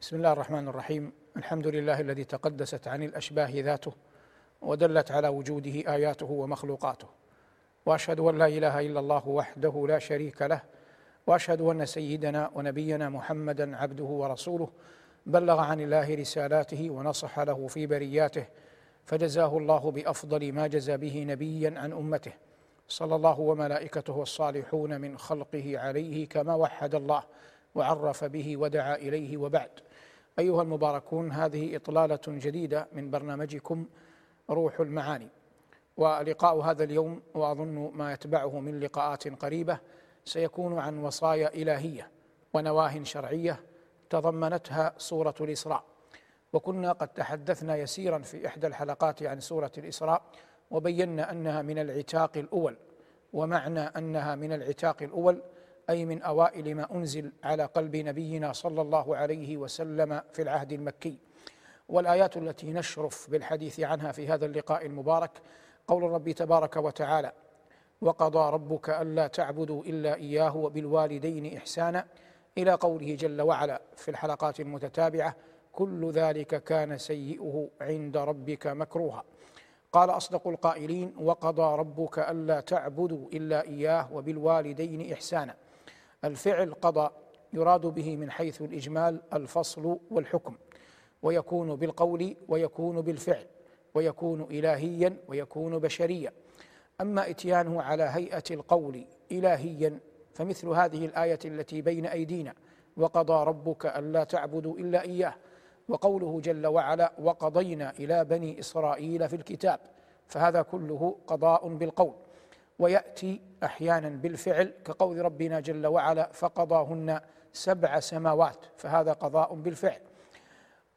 بسم الله الرحمن الرحيم. الحمد لله الذي تقدست عن الأشباه ذاته ودلت على وجوده آياته ومخلوقاته. وأشهد أن لا إله إلا الله وحده لا شريك له. وأشهد أن سيدنا ونبينا محمدا عبده ورسوله. بلغ عن الله رسالاته ونصح له في برياته. فجزاه الله بأفضل ما جزى به نبيا عن أمته. صلى الله وملائكته الصالحون من خلقه عليه كما وحد الله وعرف به ودعا إليه وبعد. أيها المباركون هذه إطلالة جديدة من برنامجكم روح المعاني. ولقاء هذا اليوم وأظن ما يتبعه من لقاءات قريبة سيكون عن وصايا إلهية ونواه شرعية تضمنتها سورة الإسراء. وكنا قد تحدثنا يسيرا في إحدى الحلقات عن سورة الإسراء وبينا أنها من العتاق الأول ومعنى أنها من العتاق الأول أي من أوائل ما أنزل على قلب نبينا صلى الله عليه وسلم في العهد المكي. والآيات التي نشرف بالحديث عنها في هذا اللقاء المبارك قول الرب تبارك وتعالى وقضى ربك ألا تعبدوا إلا إياه وبالوالدين إحسانا إلى قوله جل وعلا في الحلقات المتتابعة كل ذلك كان سيئه عند ربك مكروها قال أصدق القائلين وقضى ربك ألا تعبدوا إلا إياه وبالوالدين إحسانا الفعل قضى يراد به من حيث الإجمال الفصل والحكم ويكون بالقول ويكون بالفعل ويكون الهيا ويكون بشريا. أما إتيانه على هيئة القول الهيا فمثل هذه الآية التي بين أيدينا وقضى ربك ألا تعبدوا إلا إياه وقوله جل وعلا وقضينا إلى بني إسرائيل في الكتاب فهذا كله قضاء بالقول. ويأتي أحيانا بالفعل كقول ربنا جل وعلا فقضاهن سبع سماوات فهذا قضاء بالفعل.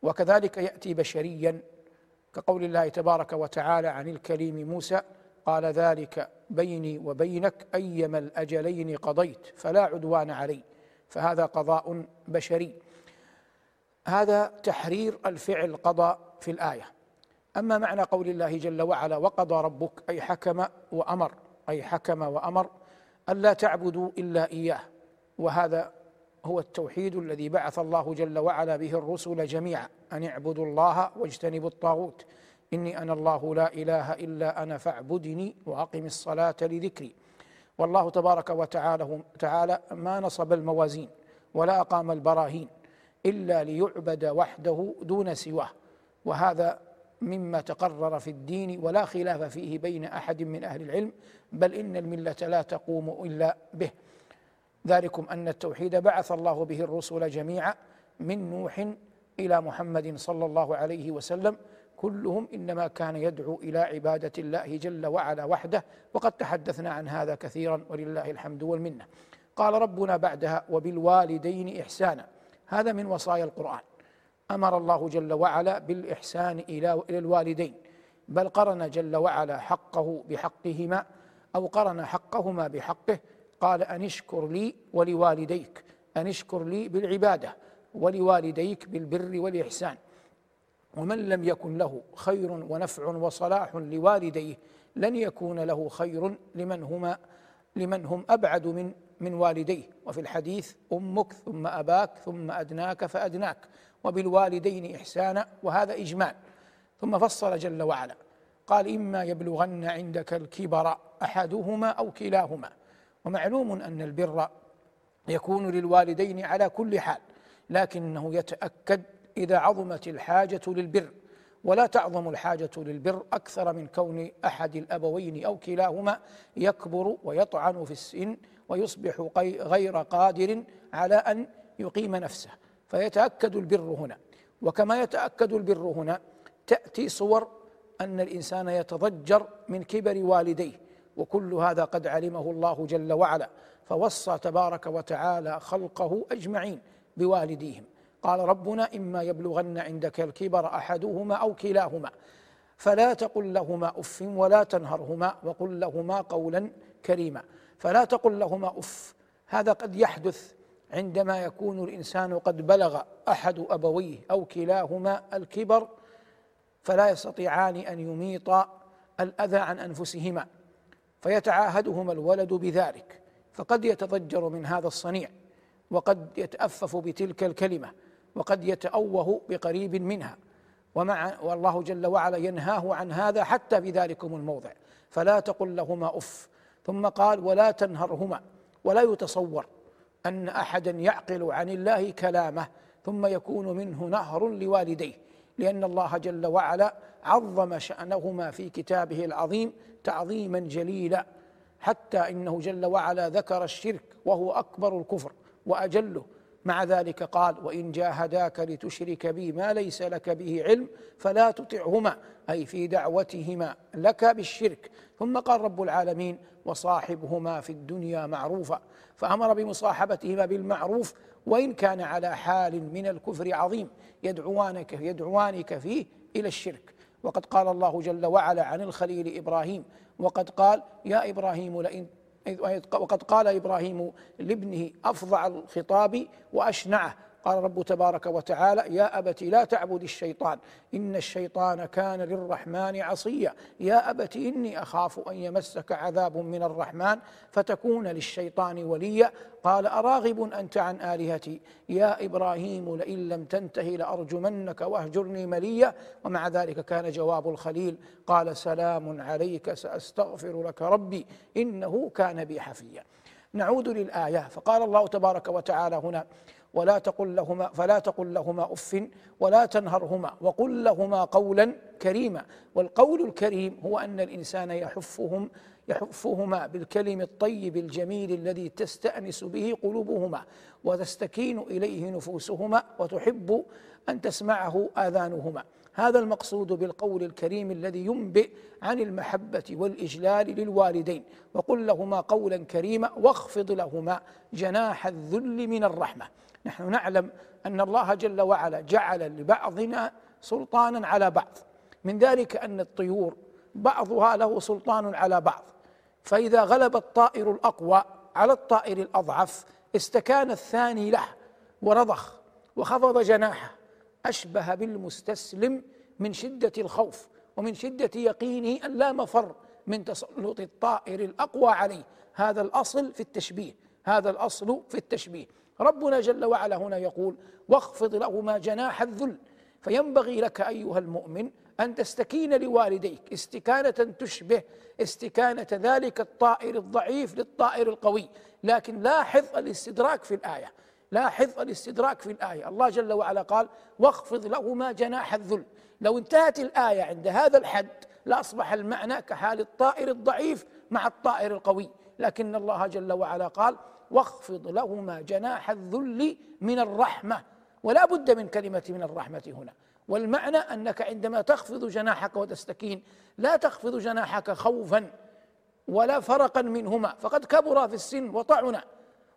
وكذلك يأتي بشريا كقول الله تبارك وتعالى عن الكريم موسى قال ذلك بيني وبينك أيما الأجلين قضيت فلا عدوان علي فهذا قضاء بشري. هذا تحرير الفعل قضى في الآية. أما معنى قول الله جل وعلا وقضى ربك أي حكم وأمر أي حكم وأمر الا تعبدوا إلا إياه. وهذا هو التوحيد الذي بعث الله جل وعلا به الرسل جميعا. أن اعبدوا الله واجتنبوا الطاغوت. إني أنا الله لا إله إلا أنا فاعبدني وأقم الصلاة لذكري. والله تبارك وتعالى تعالى ما نصب الموازين ولا أقام البراهين إلا ليعبد وحده دون سواه. وهذا مما تقرر في الدين ولا خلاف فيه بين أحد من أهل العلم بل إن الملة لا تقوم إلا به. ذلكم أن التوحيد بعث الله به الرسل جميعا من نوح إلى محمد صلى الله عليه وسلم. كلهم إنما كان يدعو إلى عبادة الله جل وعلا وحده وقد تحدثنا عن هذا كثيرا ولله الحمد والمنة. قال ربنا بعدها وبالوالدين إحسانا. هذا من وصايا القرآن. أمر الله جل وعلا بالإحسان إلى الوالدين بل قرن جل وعلا حقه بحقهما أو قرن حقهما بحقه قال ان اشكر لي ولوالديك ان اشكر لي بالعبادة ولوالديك بالبر والإحسان ومن لم يكن له خير ونفع وصلاح لوالديه لن يكون له خير لمن هما لمن هم أبعد من من والديه وفي الحديث أمك ثم أباك ثم أدناك فأدناك وبالوالدين إحسانا وهذا اجمال ثم فصل جل وعلا. قال إما يبلغن عندك الكبر أحدهما أو كلاهما. ومعلوم أن البر يكون للوالدين على كل حال لكنه يتأكد إذا عظمت الحاجة للبر. ولا تعظم الحاجة للبر أكثر من كون أحد الأبوين أو كلاهما يكبر ويطعن في السن ويصبح غير قادر على أن يقيم نفسه. فيتأكد البر هنا. وكما يتأكد البر هنا تأتي صور أن الإنسان يتضجر من كبر والديه وكل هذا قد علمه الله جل وعلا فوصى تبارك وتعالى خلقه أجمعين بوالديهم. قال ربنا إما يبلغن عندك الكبر أحدهما أو كلاهما فلا تقل لهما أف ولا تنهرهما وقل لهما قولا كريما. فلا تقل لهما أف هذا قد يحدث عندما يكون الإنسان قد بلغ أحد أبويه أو كلاهما الكبر فلا يستطيعان أن يميطا الأذى عن أنفسهما فيتعاهدهما الولد بذلك. فقد يتضجر من هذا الصنيع وقد يتأفف بتلك الكلمة وقد يتأوه بقريب منها. ومع والله جل وعلا ينهاه عن هذا حتى في ذلكم الموضع. فلا تقل لهما أف. ثم قال ولا تنهرهما ولا يتصور. أن أحدا يعقل عن الله كلامه ثم يكون منه نهر لوالديه لأن الله جل وعلا عظم شأنهما في كتابه العظيم تعظيما جليلا حتى إنه جل وعلا ذكر الشرك وهو أكبر الكفر وأجله. مع ذلك قال وإن جاهداك لتشرك بي ما ليس لك به علم فلا تطعهما. أي في دعوتهما لك بالشرك. ثم قال رب العالمين وصاحبهما في الدنيا معروفا. فأمر بمصاحبتهما بالمعروف وإن كان على حال من الكفر عظيم يدعوانك يدعوانك فيه إلى الشرك. وقد قال الله جل وعلا عن الخليل إبراهيم وقد قال يا إبراهيم لئن وقد قال إبراهيم لابنه افظع الخطاب وأشنعه. قال رب تبارك وتعالى يا أبت لا تعبد الشيطان إن الشيطان كان للرحمن عصيا. يا أبت إني أخاف أن يمسك عذاب من الرحمن فتكون للشيطان وليا. قال أراغب أنت عن آلهتي؟ يا إبراهيم لئن لم تنته لأرجمنك وأهجرني مليا. ومع ذلك كان جواب الخليل قال سلام عليك سأستغفر لك ربي إنه كان بي حفيا. نعود للآية. فقال الله تبارك وتعالى هنا ولا تقل لهما فلا تقل لهما أف ولا تنهرهما وقل لهما قولا كريما. والقول الكريم هو أن الإنسان يحفهم يحفهما بالكلم الطيب الجميل الذي تستأنس به قلوبهما وتستكين إليه نفوسهما وتحب أن تسمعه آذانهما. هذا المقصود بالقول الكريم الذي ينبئ عن المحبة والإجلال للوالدين. وقل لهما قولا كريما واخفض لهما جناح الذل من الرحمة. نحن نعلم أن الله جل وعلا جعل لبعضنا سلطانا على بعض. من ذلك أن الطيور بعضها له سلطان على بعض. فإذا غلب الطائر الأقوى على الطائر الأضعف استكان الثاني له ورضخ وخفض جناحه. أشبه بالمستسلم من شدة الخوف ومن شدة يقينه أن لا مفر من تسلط الطائر الأقوى عليه. هذا الأصل في التشبيه. هذا الأصل في التشبيه. ربنا جل وعلا هنا يقول واخفض لهما جناح الذل فينبغي لك أيها المؤمن أن تستكين لوالديك استكانة تشبه استكانة ذلك الطائر الضعيف للطائر القوي. لكن لاحظ الاستدراك في الآية. لاحظ الاستدراك في الآية. الله جل وعلا قال واخفض لهما جناح الذل. لو انتهت الآية عند هذا الحد لاصبح المعنى كحال الطائر الضعيف مع الطائر القوي. لكن الله جل وعلا قال واخفض لهما جناح الذل من الرحمة. ولا بد من كلمة من الرحمة هنا. والمعنى أنك عندما تخفض جناحك وتستكين لا تخفض جناحك خوفا ولا فرقا منهما. فقد كبرا في السن وطعنا.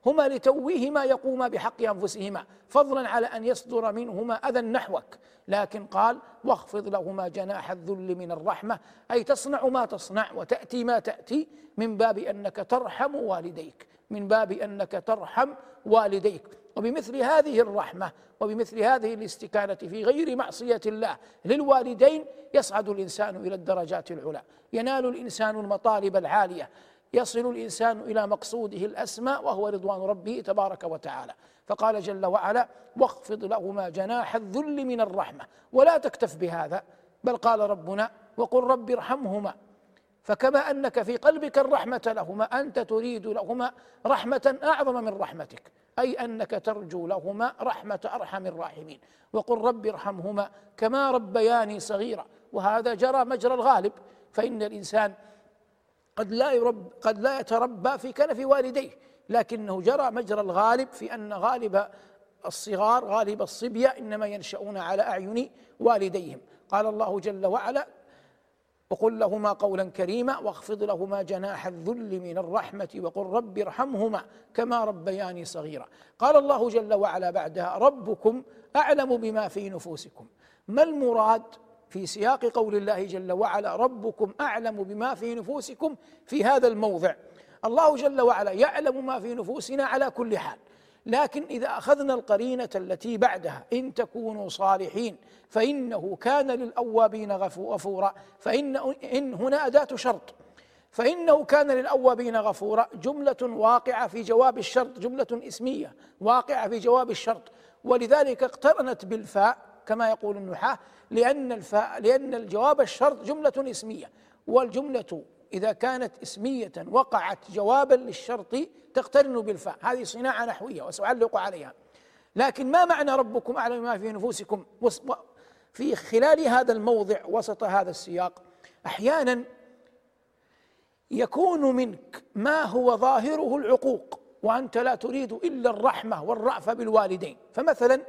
هما لتويهما يقوما بحق أنفسهما فضلا على أن يصدر منهما أذى نحوك. لكن قال واخفض لهما جناح الذل من الرحمة أي تصنع ما تصنع وتأتي ما تأتي من باب أنك ترحم والديك من باب أنك ترحم والديك. وبمثل هذه الرحمة وبمثل هذه الاستكانة في غير معصية الله للوالدين يصعد الإنسان إلى الدرجات العلى. ينال الإنسان المطالب العالية. يصل الإنسان إلى مقصوده الأسمى وهو رضوان ربه تبارك وتعالى. فقال جل وعلا واخفض لهما جناح الذل من الرحمة. ولا تكتف بهذا بل قال ربنا وقل رب ارحمهما. فكما أنك في قلبك الرحمة لهما أنت تريد لهما رحمة أعظم من رحمتك أي أنك ترجو لهما رحمة أرحم الراحمين. وقل رب ارحمهما كما ربياني صغيرا. وهذا جرى مجرى الغالب فإن الإنسان قد لا يرب قد لا يتربى في كنف والديه لكنه جرى مجرى الغالب في أن غالب الصغار غالب الصبية إنما ينشؤون على أعين والديهم. قال الله جل وعلا وقل لهما قولا كريما واخفض لهما جناح الذل من الرحمة وقل رب ارحمهما كما ربياني صغيرا. قال الله جل وعلا بعدها ربكم أعلم بما في نفوسكم. ما المراد في سياق قول الله جل وعلا ربكم أعلم بما في نفوسكم في هذا الموضع. الله جل وعلا يعلم ما في نفوسنا على كل حال. لكن إذا أخذنا القرينة التي بعدها إن تكونوا صالحين فإنه كان للأوابين غفورا. فان إن هنا أداة شرط. فإنه كان للأوابين غفورا. جملة واقعة في جواب الشرط جملة إسمية واقعة في جواب الشرط. ولذلك اقترنت بالفاء كما يقول النحاة لأن الفاء لأن الجواب الشرط جملة اسمية. والجملة إذا كانت اسمية وقعت جوابا للشرط تقترن بالفاء. هذه صناعة نحوية وسأعلق عليها. لكن ما معنى ربكم أعلم ما في نفوسكم؟ في خلال هذا الموضع وسط هذا السياق أحيانا يكون منك ما هو ظاهره العقوق وأنت لا تريد إلا الرحمة والرأفة بالوالدين. فمثلا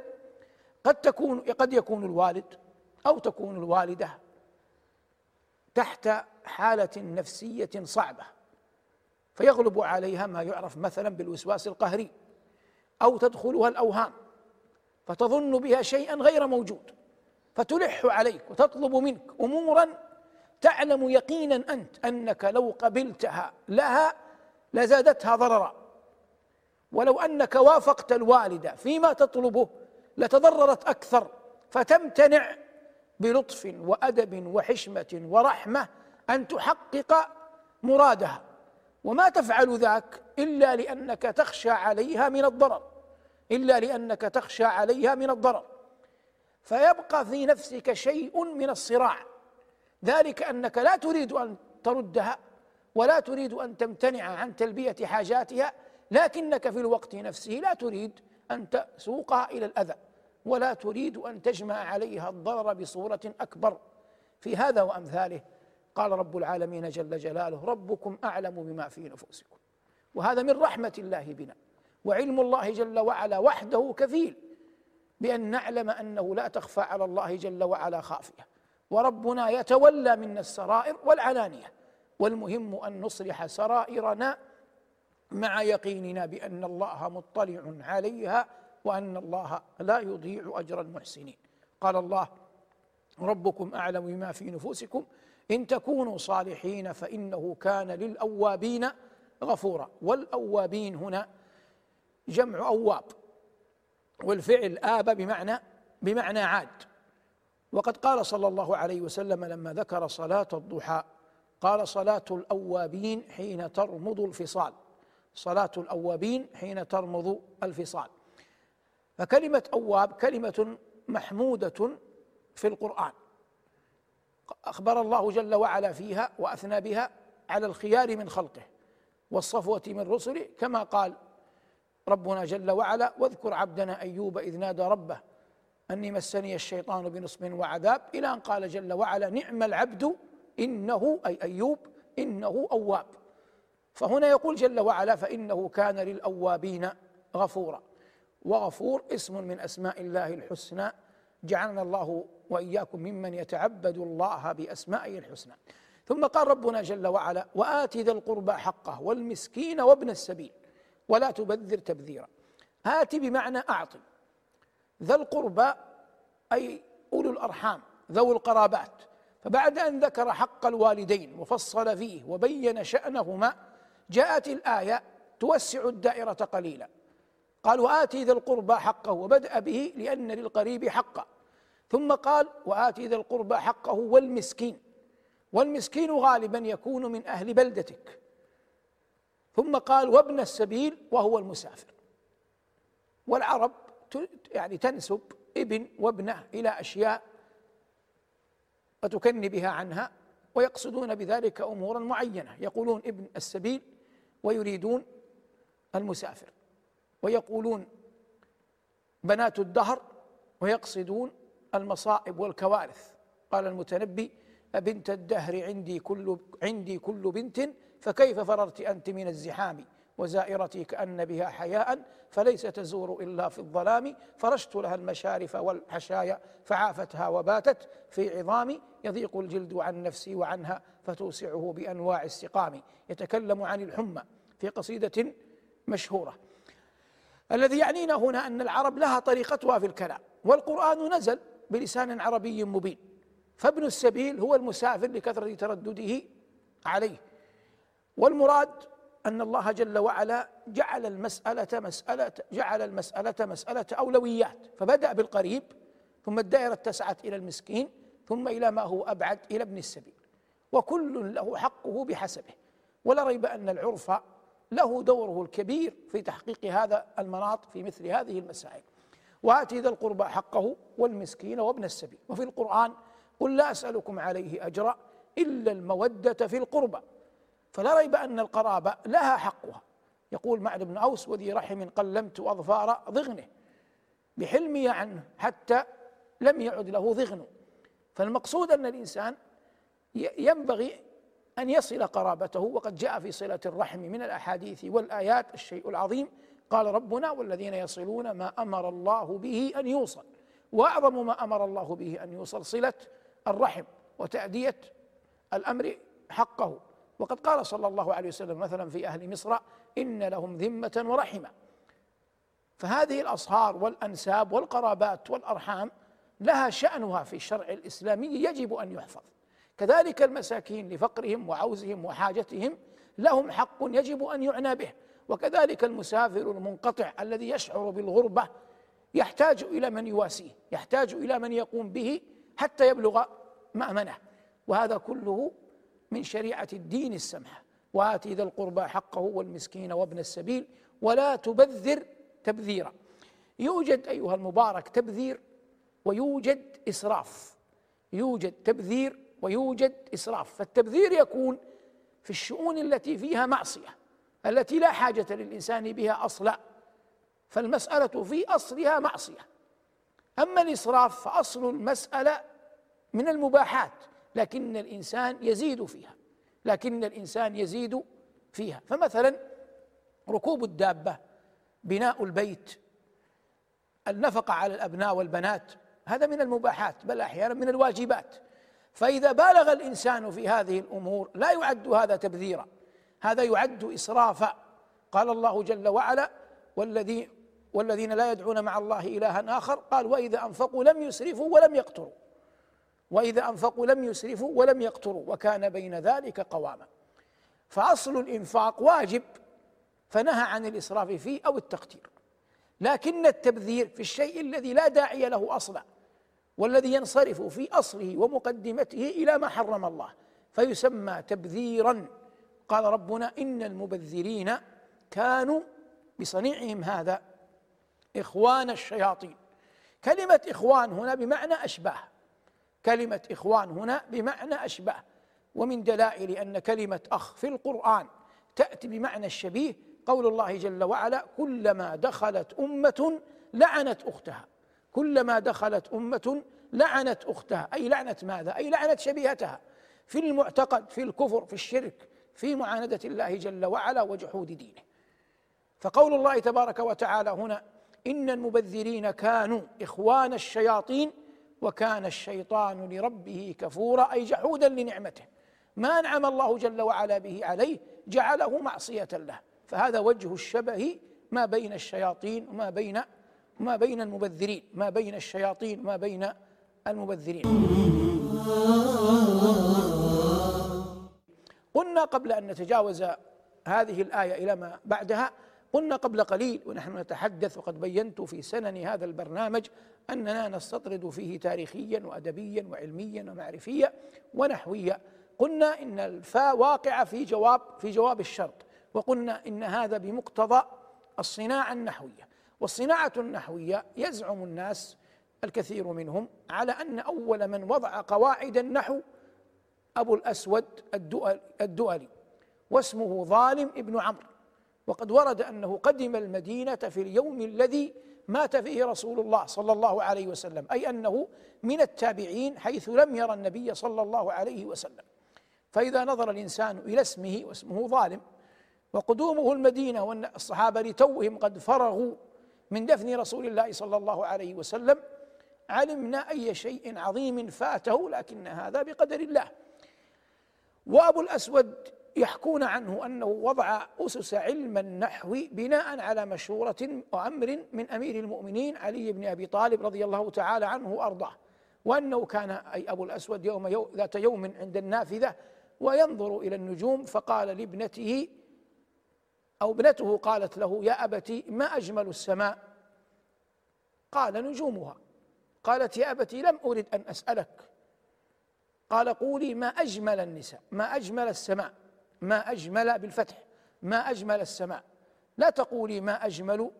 قد تكون قد يكون الوالد أو تكون الوالدة تحت حالة نفسية صعبة فيغلب عليها ما يعرف مثلا بالوسواس القهري أو تدخلها الأوهام فتظن بها شيئا غير موجود فتلح عليك وتطلب منك أمورا تعلم يقينا أنت أنك لو قبلتها لها لزادتها ضررا ولو أنك وافقت الوالدة فيما تطلبه لتضررت أكثر فتمتنع بلطف وأدب وحشمة ورحمة أن تحقق مرادها. وما تفعل ذاك إلا لأنك تخشى عليها من الضرر إلا لأنك تخشى عليها من الضرر. فيبقى في نفسك شيء من الصراع ذلك أنك لا تريد أن تردها ولا تريد أن تمتنع عن تلبية حاجاتها لكنك في الوقت نفسه لا تريد أن تسوقها إلى الأذى. ولا تريد أن تجمع عليها الضرر بصورة أكبر. في هذا وأمثاله قال رب العالمين جل جلاله ربكم أعلم بما في نفوسكم. وهذا من رحمة الله بنا. وعلم الله جل وعلا وحده كفيل بأن نعلم أنه لا تخفى على الله جل وعلا خافية. وربنا يتولى منا السرائر والعلانية. والمهم أن نصلح سرائرنا مع يقيننا بأن الله مطلع عليها وأن الله لا يضيع أجر المحسنين. قال الله ربكم أعلم بما في نفوسكم. إن تكونوا صالحين فإنه كان للأوابين غفورا. والأوابين هنا جمع أواب والفعل آب بمعنى بمعنى عاد. وقد قال صلى الله عليه وسلم لما ذكر صلاة الضحى قال صلاة الأوابين حين ترمض الفصال. صلاة الأوابين حين ترمض الفصال. فكلمة أواب كلمة محمودة في القرآن. أخبر الله جل وعلا فيها وأثنى بها على الخيار من خلقه والصفوة من رسله كما قال ربنا جل وعلا واذكر عبدنا أيوب إذ نادى ربه أني مسني الشيطان بنصب وعذاب. إلى أن قال جل وعلا نعم العبد إنه أي أيوب إنه أواب. فهنا يقول جل وعلا فإنه كان للأوابين غفورا. وغفور اسم من أسماء الله الحسنى. جعلنا الله وإياكم ممن يتعبد الله بأسمائه الحسنى. ثم قال ربنا جل وعلا وآت ذا القربى حقه والمسكين وابن السبيل ولا تبذر تبذيرا. آت بمعنى أعطي ذا القربى أي أولو الأرحام ذوي القرابات. فبعد أن ذكر حق الوالدين وفصل فيه وبين شأنهما جاءت الآية توسع الدائرة قليلا. قال وآتي ذا القربى حقه وبدأ به لأن للقريب حقا ثم قال وآتي ذا القربى حقه والمسكين. والمسكين غالبا يكون من أهل بلدتك. ثم قال وابن السبيل وهو المسافر. والعرب يعني تنسب ابن وابنه إلى أشياء وتكن بها عنها ويقصدون بذلك أمورا معينة. يقولون ابن السبيل ويريدون المسافر. ويقولون بنات الدهر ويقصدون المصائب والكوارث. قال المتنبي أبنت الدهر عندي كل عندي كل بنت فكيف فررت أنت من الزحام؟ وزائرتي كأن بها حياء فليس تزور إلا في الظلام. فرشت لها المشارف والحشايا فعافتها وباتت في عظامي. يضيق الجلد عن نفسي وعنها فتوسعه بأنواع السقام. يتكلم عن الحمى في قصيدة مشهورة. الذي يعنينا هنا أن العرب لها طريقتها في الكلام والقرآن نزل بلسان عربي مبين فابن السبيل هو المسافر لكثرة تردده عليه والمراد أن الله جل وعلا جعل المسألة مسألة جعل المسألة مسألة أولويات فبدأ بالقريب ثم الدائرة اتسعت إلى المسكين ثم إلى ما هو أبعد إلى ابن السبيل وكل له حقه بحسبه ولا ريب أن العرف له دوره الكبير في تحقيق هذا المناط في مثل هذه المسائل. وآت ذا القربى حقه والمسكين وابن السبيل. وفي القرآن قل لا أسألكم عليه أجرا إلا المودة في القربى. فلا ريب أن القرابة لها حقها. يقول معد بن أوس وذي رحم قلمت أظفار ضغنه. بحلمي عنه حتى لم يعد له ضغن. فالمقصود أن الإنسان ينبغي أن يصل قرابته وقد جاء في صلة الرحم من الأحاديث والآيات الشيء العظيم قال ربنا والذين يصلون ما أمر الله به أن يوصل. وأعظم ما أمر الله به أن يوصل صلة الرحم وتأدية الأمر حقه. وقد قال صلى الله عليه وسلم مثلا في أهل مصر إن لهم ذمة ورحمة. فهذه الأصهار والأنساب والقرابات والأرحام لها شأنها في الشرع الإسلامي يجب أن يحفظ. كذلك المساكين لفقرهم وعوزهم وحاجتهم لهم حق يجب أن يعنى به. وكذلك المسافر المنقطع الذي يشعر بالغربة يحتاج إلى من يواسيه يحتاج إلى من يقوم به حتى يبلغ مأمنه. وهذا كله من شريعة الدين السمحه واتي ذا القربى حقه والمسكين وابن السبيل ولا تبذر تبذيرا. يوجد أيها المبارك تبذير ويوجد إسراف. يوجد تبذير ويوجد إسراف. فالتبذير يكون في الشؤون التي فيها معصية التي لا حاجة للإنسان بها أصلا فالمسألة في أصلها معصية. أما الإسراف فأصل المسألة من المباحات لكن الإنسان يزيد فيها لكن الإنسان يزيد فيها. فمثلا ركوب الدابة بناء البيت النفقة على الأبناء والبنات هذا من المباحات بل أحيانا من الواجبات. فإذا بالغ الإنسان في هذه الأمور لا يعد هذا تبذيرا هذا يعد إسرافا. قال الله جل وعلا والذي والذين لا يدعون مع الله إلها آخر قال وإذا أنفقوا لم يسرفوا ولم يقتروا. وإذا أنفقوا لم يسرفوا ولم يقتروا وكان بين ذلك قواما. فأصل الإنفاق واجب فنهى عن الإسراف فيه أو التقتير لكن التبذير في الشيء الذي لا داعي له أصلا. والذي ينصرف في أصله ومقدمته إلى ما حرم الله. فيسمى تبذيرا. قال ربنا إن المبذرين كانوا بصنيعهم هذا إخوان الشياطين. كلمة إخوان هنا بمعنى أشباه. كلمة إخوان هنا بمعنى أشباه. ومن دلائل أن كلمة أخ في القرآن تأتي بمعنى الشبيه قول الله جل وعلا كلما دخلت أمة لعنت أختها. كلما دخلت أمة لعنت أختها. أي لعنت ماذا؟ أي لعنت شبيهتها. في المعتقد في الكفر في الشرك في معاندة الله جل وعلا وجحود دينه. فقول الله تبارك وتعالى هنا إن المبذرين كانوا إخوان الشياطين وكان الشيطان لربه كفورا أي جحودا لنعمته. ما أنعم الله جل وعلا به عليه جعله معصية له. فهذا وجه الشبه ما بين الشياطين وما بين ما بين المبذرين ما بين الشياطين ما بين المبذرين. قلنا قبل أن نتجاوز هذه الآية إلى ما بعدها قلنا قبل قليل ونحن نتحدث وقد بينت في سنن هذا البرنامج أننا نستطرد فيه تاريخيا وادبيا وعلميا ومعرفيا ونحويا. قلنا إن الفاء واقعه في جواب في جواب الشرط وقلنا إن هذا بمقتضى الصناعة النحوية. والصناعة النحوية يزعم الناس الكثير منهم على أن أول من وضع قواعد النحو أبو الأسود الدؤلي واسمه ظالم ابن عمرو. وقد ورد أنه قدم المدينة في اليوم الذي مات فيه رسول الله صلى الله عليه وسلم أي أنه من التابعين حيث لم يرى النبي صلى الله عليه وسلم. فإذا نظر الإنسان إلى اسمه واسمه ظالم وقدومه المدينة والصحابة لتوهم قد فرغوا من دفن رسول الله صلى الله عليه وسلم علمنا أي شيء عظيم فاته لكن هذا بقدر الله. وأبو الأسود يحكون عنه أنه وضع أسس علم النحو بناء على مشورة وأمر من أمير المؤمنين علي بن أبي طالب رضي الله تعالى عنه وأرضاه وأنه كان أي أبو الأسود يوم يو ذات يوم عند النافذة وينظر إلى النجوم فقال لابنته أو ابنته قالت له يا أبتي ما أجمل السماء؟ قال نجومها. قالت يا أبتي لم أرد أن أسألك. قال قولي ما أجمل النساء؟ ما أجمل السماء؟ ما أجمل بالفتح؟ ما أجمل السماء؟ لا تقولي ما أجمل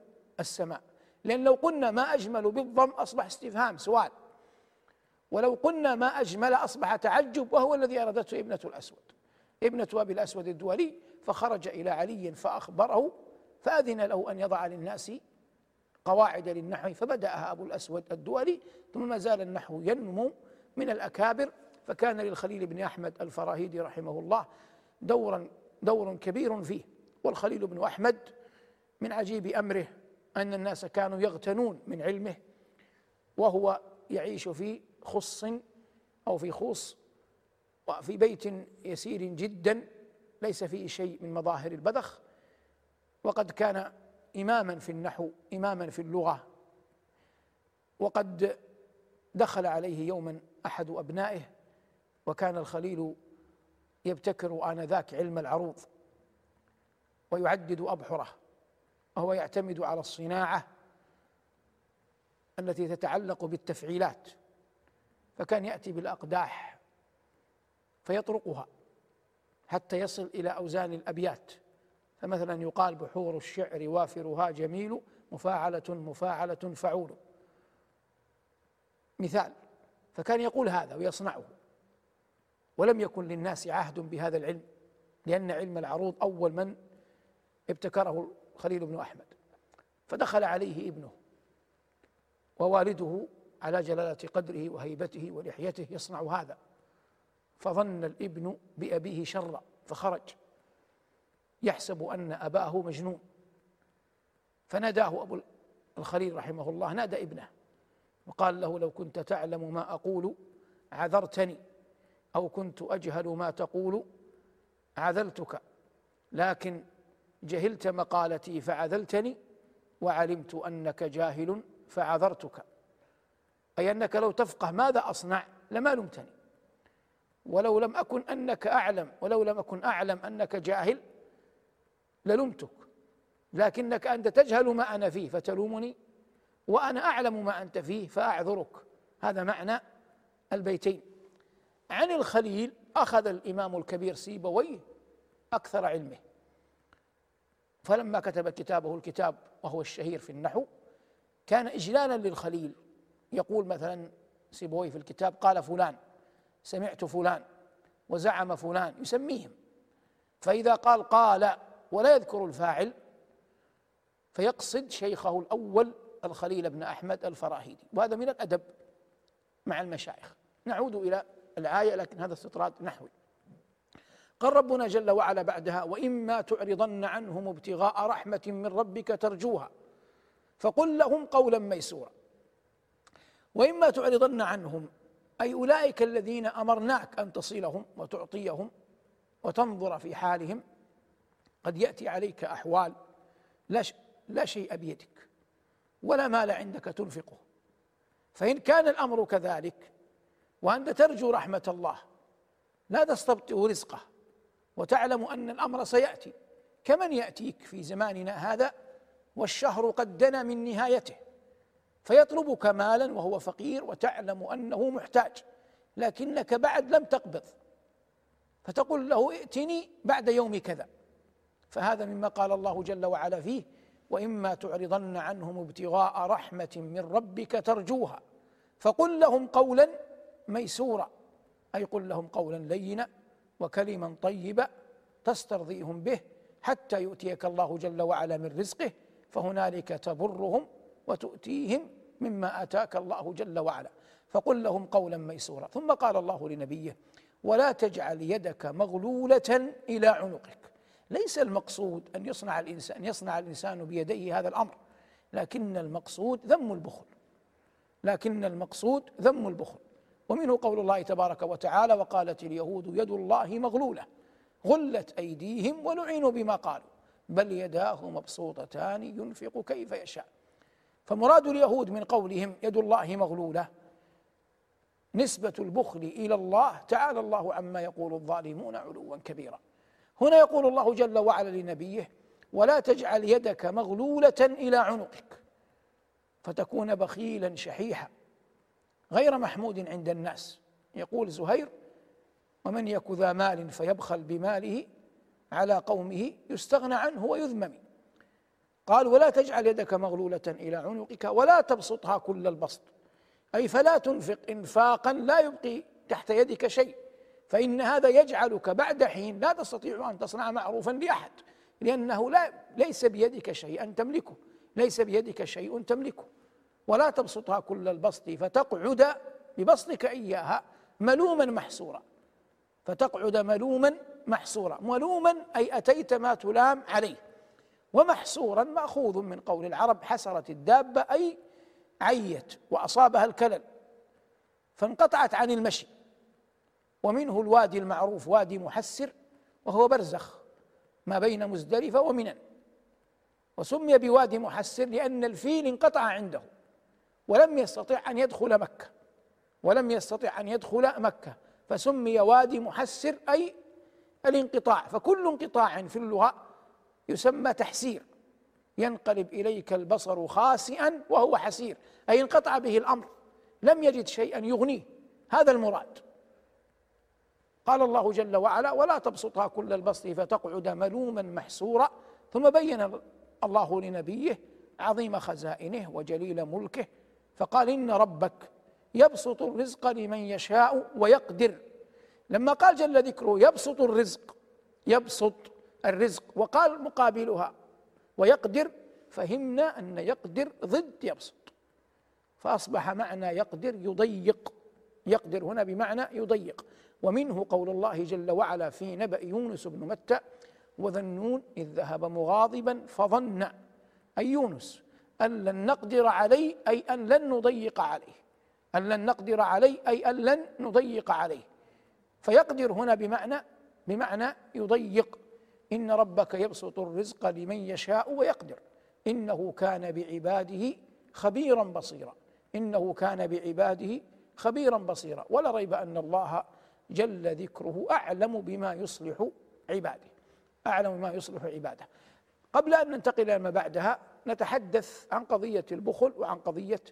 السماء. لأن لو قلنا ما أجمل بالضم أصبح استفهام سؤال. ولو قلنا ما أجمل أصبح تعجب وهو الذي أرادته ابنة الأسود. ابنة أبي الأسود الدولي فخرج إلى علي فأخبره فأذن له أن يضع للناس قواعد للنحو فبدأها أبو الأسود الدولي ثم ما زال النحو ينمو من الأكابر. فكان للخليل بن أحمد الفراهيدي رحمه الله دورا دور كبير فيه. والخليل بن أحمد من عجيب أمره أن الناس كانوا يغتنون من علمه وهو يعيش في خص أو في خوص وفي بيت يسير جدا. ليس فيه شيء من مظاهر البذخ وقد كان إماما في النحو إماما في اللغة. وقد دخل عليه يوما أحد أبنائه وكان الخليل يبتكر آنذاك علم العروض ويعدد أبحره وهو يعتمد على الصناعة التي تتعلق بالتفعيلات. فكان يأتي بالأقداح فيطرقها. حتى يصل إلى أوزان الأبيات. فمثلا يقال بحور الشعر وافرها جميل مفاعلة مفاعلة فعول. مثال فكان يقول هذا ويصنعه. ولم يكن للناس عهد بهذا العلم لأن علم العروض أول من ابتكره خليل بن أحمد. فدخل عليه ابنه ووالده على جلالة قدره وهيبته ولحيته يصنع هذا. فظن الابن بأبيه شرا فخرج. يحسب أن أباه مجنون. فناداه أبو الخليل رحمه الله نادى ابنه وقال له لو كنت تعلم ما أقول عذرتني. أو كنت أجهل ما تقول عذلتك. لكن جهلت مقالتي فعذلتني وعلمت أنك جاهل فعذرتك. أي أنك لو تفقه ماذا أصنع لما لمتني. ولو لم أكن أنك أعلم ولو لم أكن أعلم أنك جاهل للمتك لكنك أنت تجهل ما أنا فيه فتلومني وأنا أعلم ما أنت فيه فأعذرك. هذا معنى البيتين. عن الخليل أخذ الإمام الكبير سيبويه أكثر علمه. فلما كتب كتابه الكتاب وهو الشهير في النحو كان إجلالا للخليل. يقول مثلا سيبويه في الكتاب قال فلان سمعت فلان وزعم فلان يسميهم. فإذا قال قال ولا يذكر الفاعل فيقصد شيخه الأول الخليل بن أحمد الفراهيدي وهذا من الأدب مع المشايخ. نعود إلى الآية لكن هذا استطراد نحوي. قال ربنا جل وعلا بعدها وإما تعرضن عنهم ابتغاء رحمة من ربك ترجوها فقل لهم قولا ميسورا. وإما تعرضن عنهم أي أولئك الذين أمرناك أن تصلهم وتعطيهم وتنظر في حالهم قد يأتي عليك أحوال لا, لا شيء بيدك ولا مال عندك تنفقه. فإن كان الأمر كذلك وأنت ترجو رحمة الله لا تستبطئ رزقه وتعلم أن الأمر سيأتي كمن يأتيك في زماننا هذا والشهر قد دنا من نهايته. فيطلبك مالا وهو فقير وتعلم أنه محتاج لكنك بعد لم تقبض. فتقول له ائتني بعد يوم كذا. فهذا مما قال الله جل وعلا فيه وإما تعرضن عنهم ابتغاء رحمة من ربك ترجوها. فقل لهم قولا ميسورا أي قل لهم قولا لينا وكلما طيبا تسترضيهم به حتى يؤتيك الله جل وعلا من رزقه فهنالك تبرهم وتؤتيهم مما آتاك الله جل وعلا. فقل لهم قولا ميسورا. ثم قال الله لنبيه ولا تجعل يدك مغلولة إلى عنقك. ليس المقصود أن يصنع الإنسان يصنع الإنسان بيديه هذا الأمر لكن المقصود ذم البخل. لكن المقصود ذم البخل. ومنه قول الله تبارك وتعالى وقالت اليهود يد الله مغلولة. غلت أيديهم ولعنوا بما قالوا. بل يداه مبسوطتان ينفق كيف يشاء. فمراد اليهود من قولهم يد الله مغلولة. نسبة البخل إلى الله تعالى الله عما يقول الظالمون علوا كبيرا. هنا يقول الله جل وعلا لنبيه ولا تجعل يدك مغلولة إلى عنقك فتكون بخيلا شحيحا. غير محمود عند الناس. يقول زهير ومن يك ذا مال فيبخل بماله على قومه يستغنى عنه ويذمم. قال ولا تجعل يدك مغلولة إلى عنقك ولا تبسطها كل البسط. أي فلا تنفق إنفاقا لا يبقي تحت يدك شيء. فإن هذا يجعلك بعد حين لا تستطيع أن تصنع معروفا لأحد لأنه لا ليس بيدك شيء أن تملكه. ليس بيدك شيء تملكه. ولا تبسطها كل البسط فتقعد ببسطك إياها ملوما محسورا فتقعد ملوما محسورا ملوما أي أتيت ما تلام عليه. ومحسورا مأخوذ من قول العرب حسرت الدابة أي عيت وأصابها الكلل فانقطعت عن المشي. ومنه الوادي المعروف وادي محسر وهو برزخ ما بين مزدلفة ومنى وسمي بوادي محسر لأن الفيل انقطع عنده ولم يستطع أن يدخل مكة ولم يستطع أن يدخل مكة فسمي وادي محسر أي الانقطاع. فكل انقطاع في اللغة يسمى تحسير. ينقلب إليك البصر خاسئا وهو حسير أي انقطع به الأمر لم يجد شيئا يغنيه. هذا المراد. قال الله جل وعلا ولا تبسطها كل البسط فتقعد ملوما محسورا ثم بين الله لنبيه عظيم خزائنه وجليل ملكه فقال إن ربك يبسط الرزق لمن يشاء ويقدر. لما قال جل ذكره يبسط الرزق يبسط الرزق وقال مقابلها ويقدر فهمنا أن يقدر ضد يبسط. فأصبح معنى يقدر يضيق. يقدر هنا بمعنى يضيق. ومنه قول الله جل وعلا في نبأ يونس بن متى وذنون إذ ذهب مغاضبا فظن. أي يونس أن لن نقدر عليه أي أن لن نضيق عليه. أن لن نقدر عليه أي أن لن نضيق عليه. فيقدر هنا بمعنى بمعنى يضيق. إن ربك يبسط الرزق لمن يشاء ويقدر. إنه كان بعباده خبيرا بصيرا. إنه كان بعباده خبيرا بصيرا. ولا ريب أن الله جل ذكره أعلم بما يصلح عباده. أعلم بما يصلح عباده. قبل أن ننتقل إلى ما بعدها نتحدث عن قضية البخل وعن قضية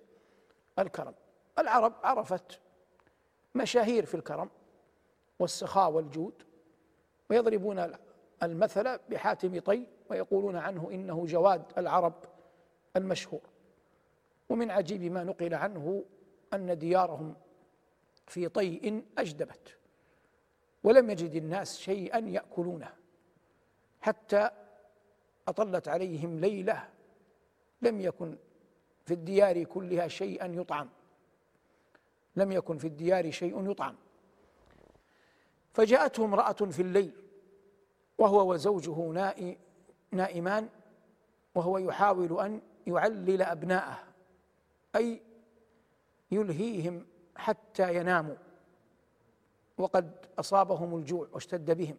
الكرم. العرب عرفت مشاهير في الكرم والسخاء والجود ويضربون المثل بحاتم طي ويقولون عنه إنه جواد العرب المشهور. ومن عجيب ما نقل عنه أن ديارهم في طيء أجدبت ولم يجد الناس شيئا يأكلونه حتى أطلت عليهم ليلة لم يكن في الديار كلها شيئا يطعم. لم يكن في الديار شيء يطعم. فجاءته امرأة في الليل وهو وزوجه نائمان وهو يحاول أن يعلل أبناءه أي يلهيهم حتى يناموا. وقد أصابهم الجوع واشتد بهم.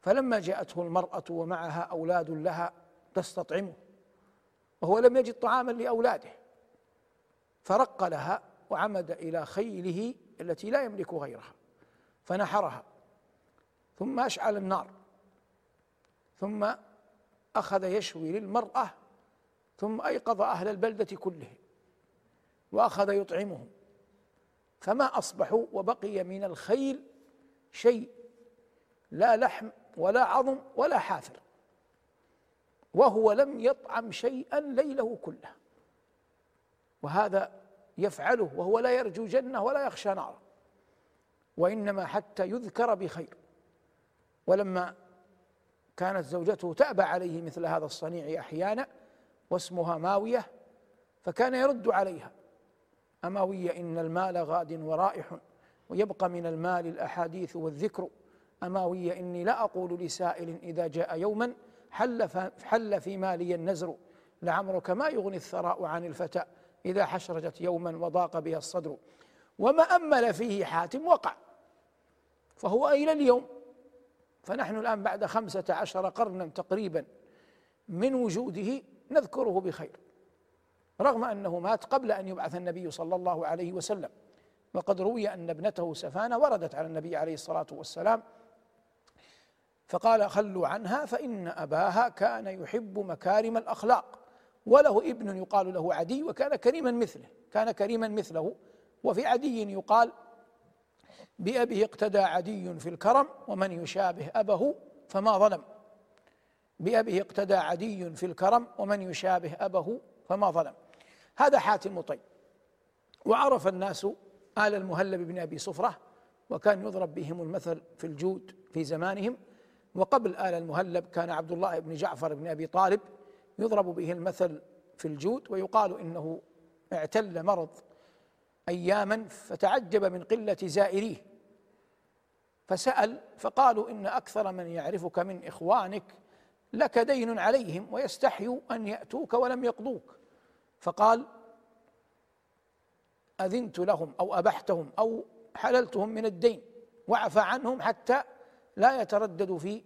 فلما جاءته المرأة ومعها أولاد لها تستطعمه. وهو لم يجد طعاما لأولاده. فرق لها وعمد إلى خيله التي لا يملك غيرها. فنحرها. ثم أشعل النار. ثم أخذ يشوي للمرأة ثم أيقظ أهل البلدة كلهم وأخذ يطعمهم. فما أصبحوا وبقي من الخيل شيء لا لحم ولا عظم ولا حافر وهو لم يطعم شيئا ليله كله. وهذا يفعله وهو لا يرجو جنة ولا يخشى نارا وإنما حتى يذكر بخير. ولما كانت زوجته تأبى عليه مثل هذا الصنيع أحيانا واسمها ماوية فكان يرد عليها. أموي إن المال غاد ورائح ويبقى من المال الأحاديث والذكر. أماوي إني لا أقول لسائل إذا جاء يوما حل, حل في مالي النزر. لعمرك ما يغني الثراء عن الفتى إذا حشرجت يوما وضاق بها الصدر. وما أمل فيه حاتم وقع. فهو إلى اليوم. فنحن الآن بعد خمسة عشر قرنا تقريبا من وجوده نذكره بخير رغم أنه مات قبل أن يبعث النبي صلى الله عليه وسلم وقد روي أن ابنته سفانة وردت على النبي عليه الصلاة والسلام فقال خلوا عنها فإن أباها كان يحب مكارم الأخلاق وله ابن يقال له عدي وكان كريما مثله كان كريما مثله وفي عدي يقال بأبيه اقتدى عدي في الكرم ومن يشابه أبه فما ظلم. بأبيه اقتدى عدي في الكرم ومن يشابه أبه فما ظلم. هذا حاتم طيب. وعرف الناس آل المهلب بن أبي صفرة وكان يضرب بهم المثل في الجود في زمانهم. وقبل آل المهلب كان عبد الله بن جعفر بن أبي طالب يضرب به المثل في الجود ويقال إنه اعتل مرض أياما فتعجب من قلة زائريه. فسأل فقالوا إن أكثر من يعرفك من إخوانك لك دين عليهم ويستحيوا أن يأتوك ولم يقضوك. فقال أذنت لهم أو أبحتهم أو حللتهم من الدين وعفى عنهم حتى لا يترددوا في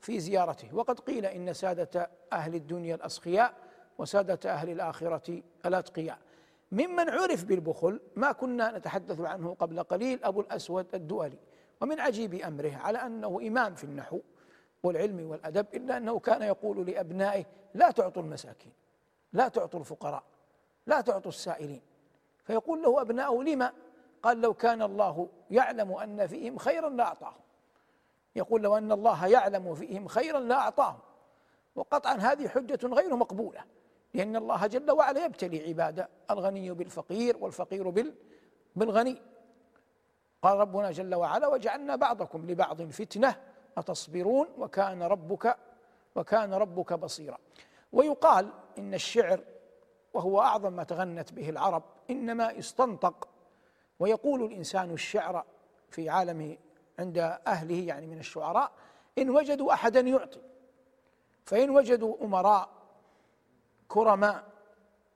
في زيارته. وقد قيل إن سادة أهل الدنيا الأسخياء وسادة أهل الآخرة الأتقياء. ممن عرف بالبخل ما كنا نتحدث عنه قبل قليل أبو الأسود الدؤلي. ومن عجيب أمره على أنه إمام في النحو والعلم والأدب إلا أنه كان يقول لأبنائه لا تعطوا المساكين لا تعطوا الفقراء لا تعطوا السائلين. فيقول له أبناؤه لما قال لو كان الله يعلم أن فيهم خيرا لأعطاهم يقول لو أن الله يعلم فيهم خيرا لأعطاهم وقطعا هذه حجة غير مقبولة لأن الله جل وعلا يبتلي عباده الغني بالفقير والفقير بالغني. قال ربنا جل وعلا وجعلنا بعضكم لبعض فتنة أتصبرون وكان ربك وكان ربك بصيرا. ويقال إن الشعر وهو أعظم ما تغنت به العرب إنما استنطق ويقول الإنسان الشعر في عالم عند أهله يعني من الشعراء إن وجدوا أحدا يعطي فإن وجدوا أمراء كرماء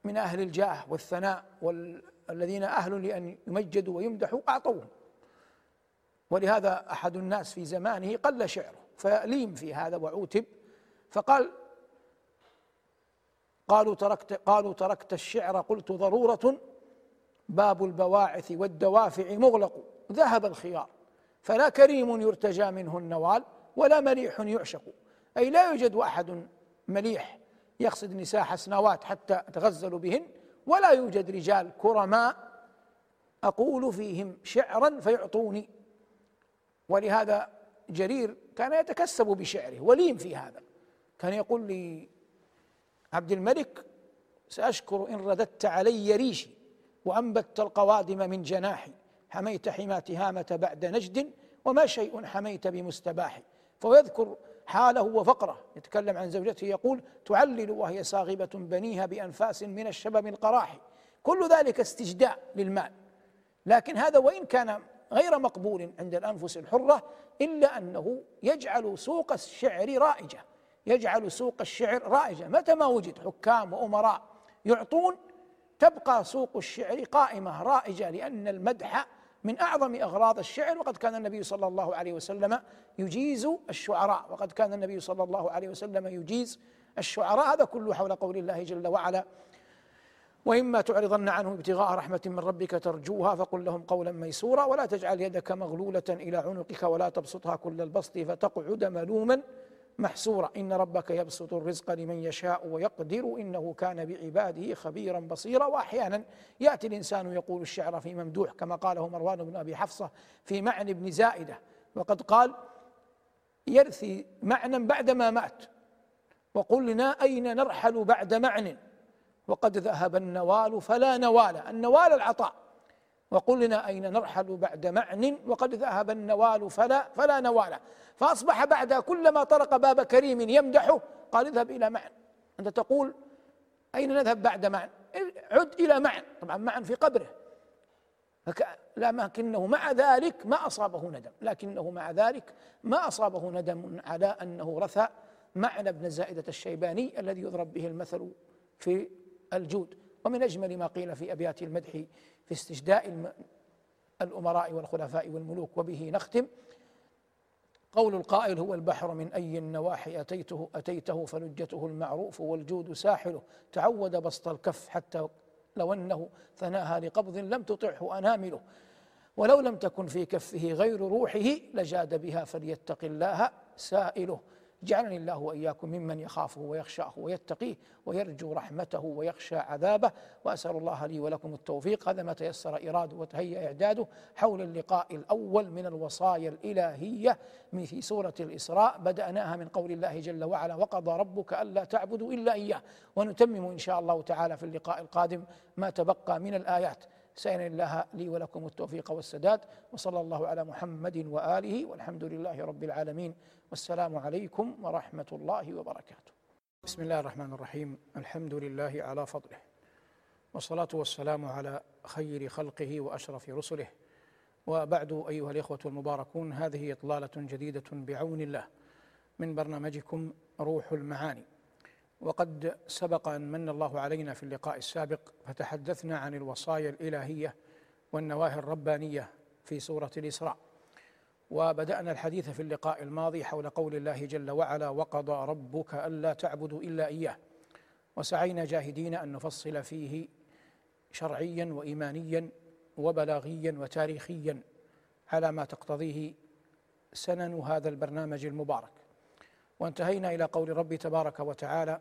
من أهل الجاه والثناء والذين أهل لأن يمجدوا ويمدحوا أعطوهم. ولهذا أحد الناس في زمانه قل شعره فليم في هذا وعوتب فقال قالوا تركت قالوا تركت الشعر قلت ضرورة باب البواعث والدوافع مغلق ذهب الخيار فلا كريم يرتجى منه النوال ولا مليح يعشق. أي لا يوجد أحد مليح يقصد نساء حسنوات حتى تغزل بهن ولا يوجد رجال كرماء أقول فيهم شعرا فيعطوني. ولهذا جرير كان يتكسب بشعره وليم في هذا. كان يقول لي عبد الملك سأشكر إن رددت علي ريشي وأنبت القوادم من جناحي حميت حما تهامة بعد نجد وما شيء حميت بمستباح فيذكر حاله وفقره يتكلم عن زوجته يقول تعلل وهي صاغبة بنيها بأنفاس من الشبب القراح كل ذلك استجداء للمال. لكن هذا وإن كان غير مقبول عند الأنفس الحرة إلا أنه يجعل سوق الشعر رائجة. يجعل سوق الشعر رائجة. متى ما وجد حكام وأمراء يعطون تبقى سوق الشعر قائمة رائجة لأن المدح من أعظم أغراض الشعر. وقد كان النبي صلى الله عليه وسلم يجيز الشعراء. وقد كان النبي صلى الله عليه وسلم يجيز الشعراء. هذا كله حول قول الله جل وعلا. وإما تعرضن عنهم ابتغاء رحمة من ربك ترجوها فقل لهم قولا ميسورا ولا تجعل يدك مغلولة إلى عنقك ولا تبسطها كل البسط فتقعد ملوما محسورا. إن ربك يبسط الرزق لمن يشاء ويقدر إنه كان بعباده خبيرا بصيرا. وأحيانا يأتي الإنسان يقول الشعر في ممدوح كما قاله مروان بن أبي حفصة في معنى بن زائدة. وقد قال يرثي معنى بعدما مات. وقلنا أين نرحل بعد معنى وقد ذهب النوال فلا نوال النوال العطاء. وقلنا أين نرحل بعد معن؟ وقد ذهب النوال فلا فلا نوال. فأصبح بعد كلما طرق باب كريم يمدحه قال اذهب إلى معن. أنت تقول أين نذهب بعد معن؟ عد إلى معن. طبعا معن في قبره. لكنه مع ذلك ما أصابه ندم. لكنه مع ذلك ما أصابه ندم على أنه رثى معنى ابن زائدة الشيباني الذي يضرب به المثل في الجود. ومن أجمل ما قيل في أبيات المدح في استجداء الأمراء والخلفاء والملوك وبه نختم. قول القائل هو البحر من أي النواحي أتيته أتيته فلجته المعروف والجود ساحله. تعود بسط الكف حتى لو أنه ثناها لقبض لم تطعه أنامله. ولو لم تكن في كفه غير روحه لجاد بها فليتق الله سائله. جعلني الله وإياكم ممن يخافه ويخشاه ويتقيه ويرجو رحمته ويخشى عذابه وأسأل الله لي ولكم التوفيق. هذا ما تيسر إرادة وتهيأ اعداده حول اللقاء الأول من الوصايا الإلهية من في سورة الإسراء. بدأناها من قول الله جل وعلا وقضى ربك ألا تعبدوا إلا إياه. ونتمم إن شاء الله تعالى في اللقاء القادم ما تبقى من الآيات. سأل الله لي ولكم التوفيق والسداد. وصلى الله على محمد وآله والحمد لله رب العالمين. والسلام عليكم ورحمة الله وبركاته. بسم الله الرحمن الرحيم. الحمد لله على فضله. والصلاة والسلام على خير خلقه وأشرف رسله. وبعد أيها الإخوة المباركون هذه إطلالة جديدة بعون الله من برنامجكم روح المعاني. وقد سبق أن من الله علينا في اللقاء السابق فتحدثنا عن الوصايا الإلهية والنواهي الربانية في سورة الإسراء. وبدأنا الحديث في اللقاء الماضي حول قول الله جل وعلا وقضى ربك ألا تعبدوا إلا إياه. وسعينا جاهدين أن نفصل فيه شرعيا وايمانيا وبلاغيا وتاريخيا على ما تقتضيه سنن هذا البرنامج المبارك. وانتهينا إلى قول ربي تبارك وتعالى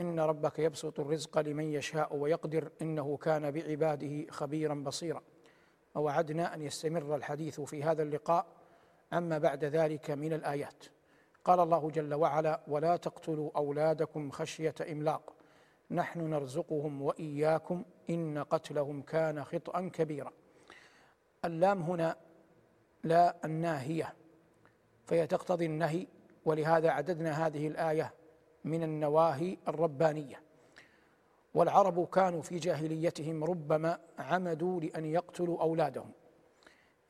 إن ربك يبسط الرزق لمن يشاء ويقدر إنه كان بعباده خبيرا بصيرا. ووعدنا أن يستمر الحديث في هذا اللقاء عما بعد ذلك من الآيات. قال الله جل وعلا ولا تقتلوا أولادكم خشية إملاق. نحن نرزقهم وإياكم إن قتلهم كان خطئا كبيرا. اللام هنا لا الناهية فهي تقتضي النهي ولهذا عددنا هذه الآية من النواهي الربانية. والعرب كانوا في جاهليتهم ربما عمدوا لأن يقتلوا أولادهم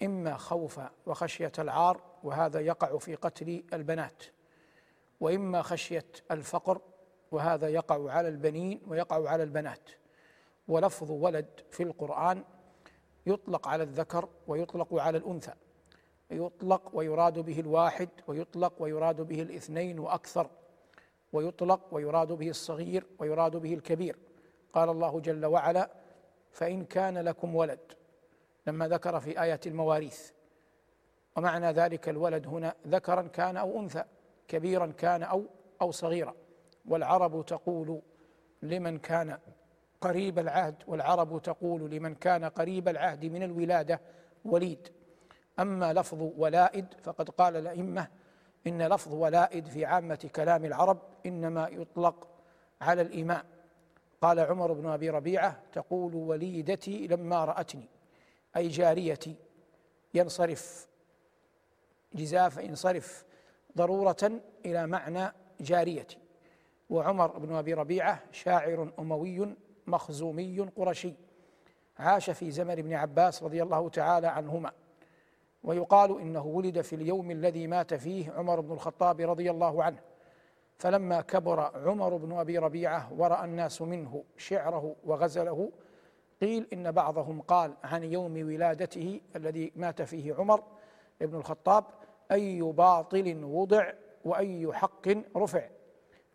إما خوف وخشية العار وهذا يقع في قتل البنات وإما خشية الفقر وهذا يقع على البنين ويقع على البنات. ولفظ ولد في القرآن يطلق على الذكر ويطلق على الأنثى يطلق ويراد به الواحد ويطلق ويراد به الاثنين وأكثر ويطلق ويراد به الصغير ويراد به الكبير. قال الله جل وعلا فإن كان لكم ولد لما ذكر في آية المواريث. ومعنى ذلك الولد هنا ذكرا كان أو أنثى كبيرا كان أو أو صغيرا. والعرب تقول لمن كان قريب العهد والعرب تقول لمن كان قريب العهد من الولادة وليد. أما لفظ ولائد فقد قال الأئمة إن لفظ ولائد في عامة كلام العرب إنما يطلق على الإماء قال عمر بن أبي ربيعة تقول وليدتي لما رأتني. أي جاريتي. ينصرف. جزاف ينصرف ضرورة إلى معنى جاريتي. وعمر بن أبي ربيعة شاعر أموي مخزومي قرشي. عاش في زمن ابن عباس رضي الله تعالى عنهما. ويقال إنه ولد في اليوم الذي مات فيه عمر بن الخطاب رضي الله عنه. فلما كبر عمر بن أبي ربيعة ورأى الناس منه شعره وغزله قيل إن بعضهم قال عن يوم ولادته الذي مات فيه عمر بن الخطاب أي باطل وضع وأي حق رفع.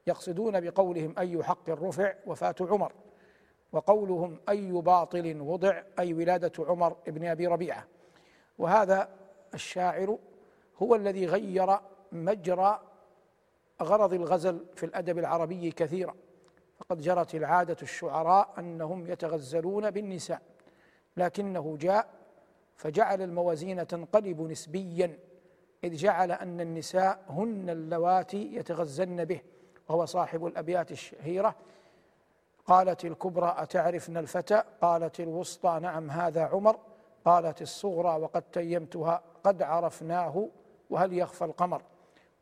يقصدون بقولهم أي حق رفع وفاة عمر وقولهم أي باطل وضع أي ولادة عمر بن أبي ربيعة. وهذا الشاعر هو الذي غير مجرى غرض الغزل في الأدب العربي كثيرا فقد جرت العادة الشعراء أنهم يتغزلون بالنساء لكنه جاء فجعل الموازين تنقلب نسبيا إذ جعل أن النساء هن اللواتي يتغزلن به وهو صاحب الأبيات الشهيرة. قالت الكبرى أتعرفن الفتى؟ قالت الوسطى نعم هذا عمر. قالت الصغرى وقد تيمتها قد عرفناه وهل يخفى القمر؟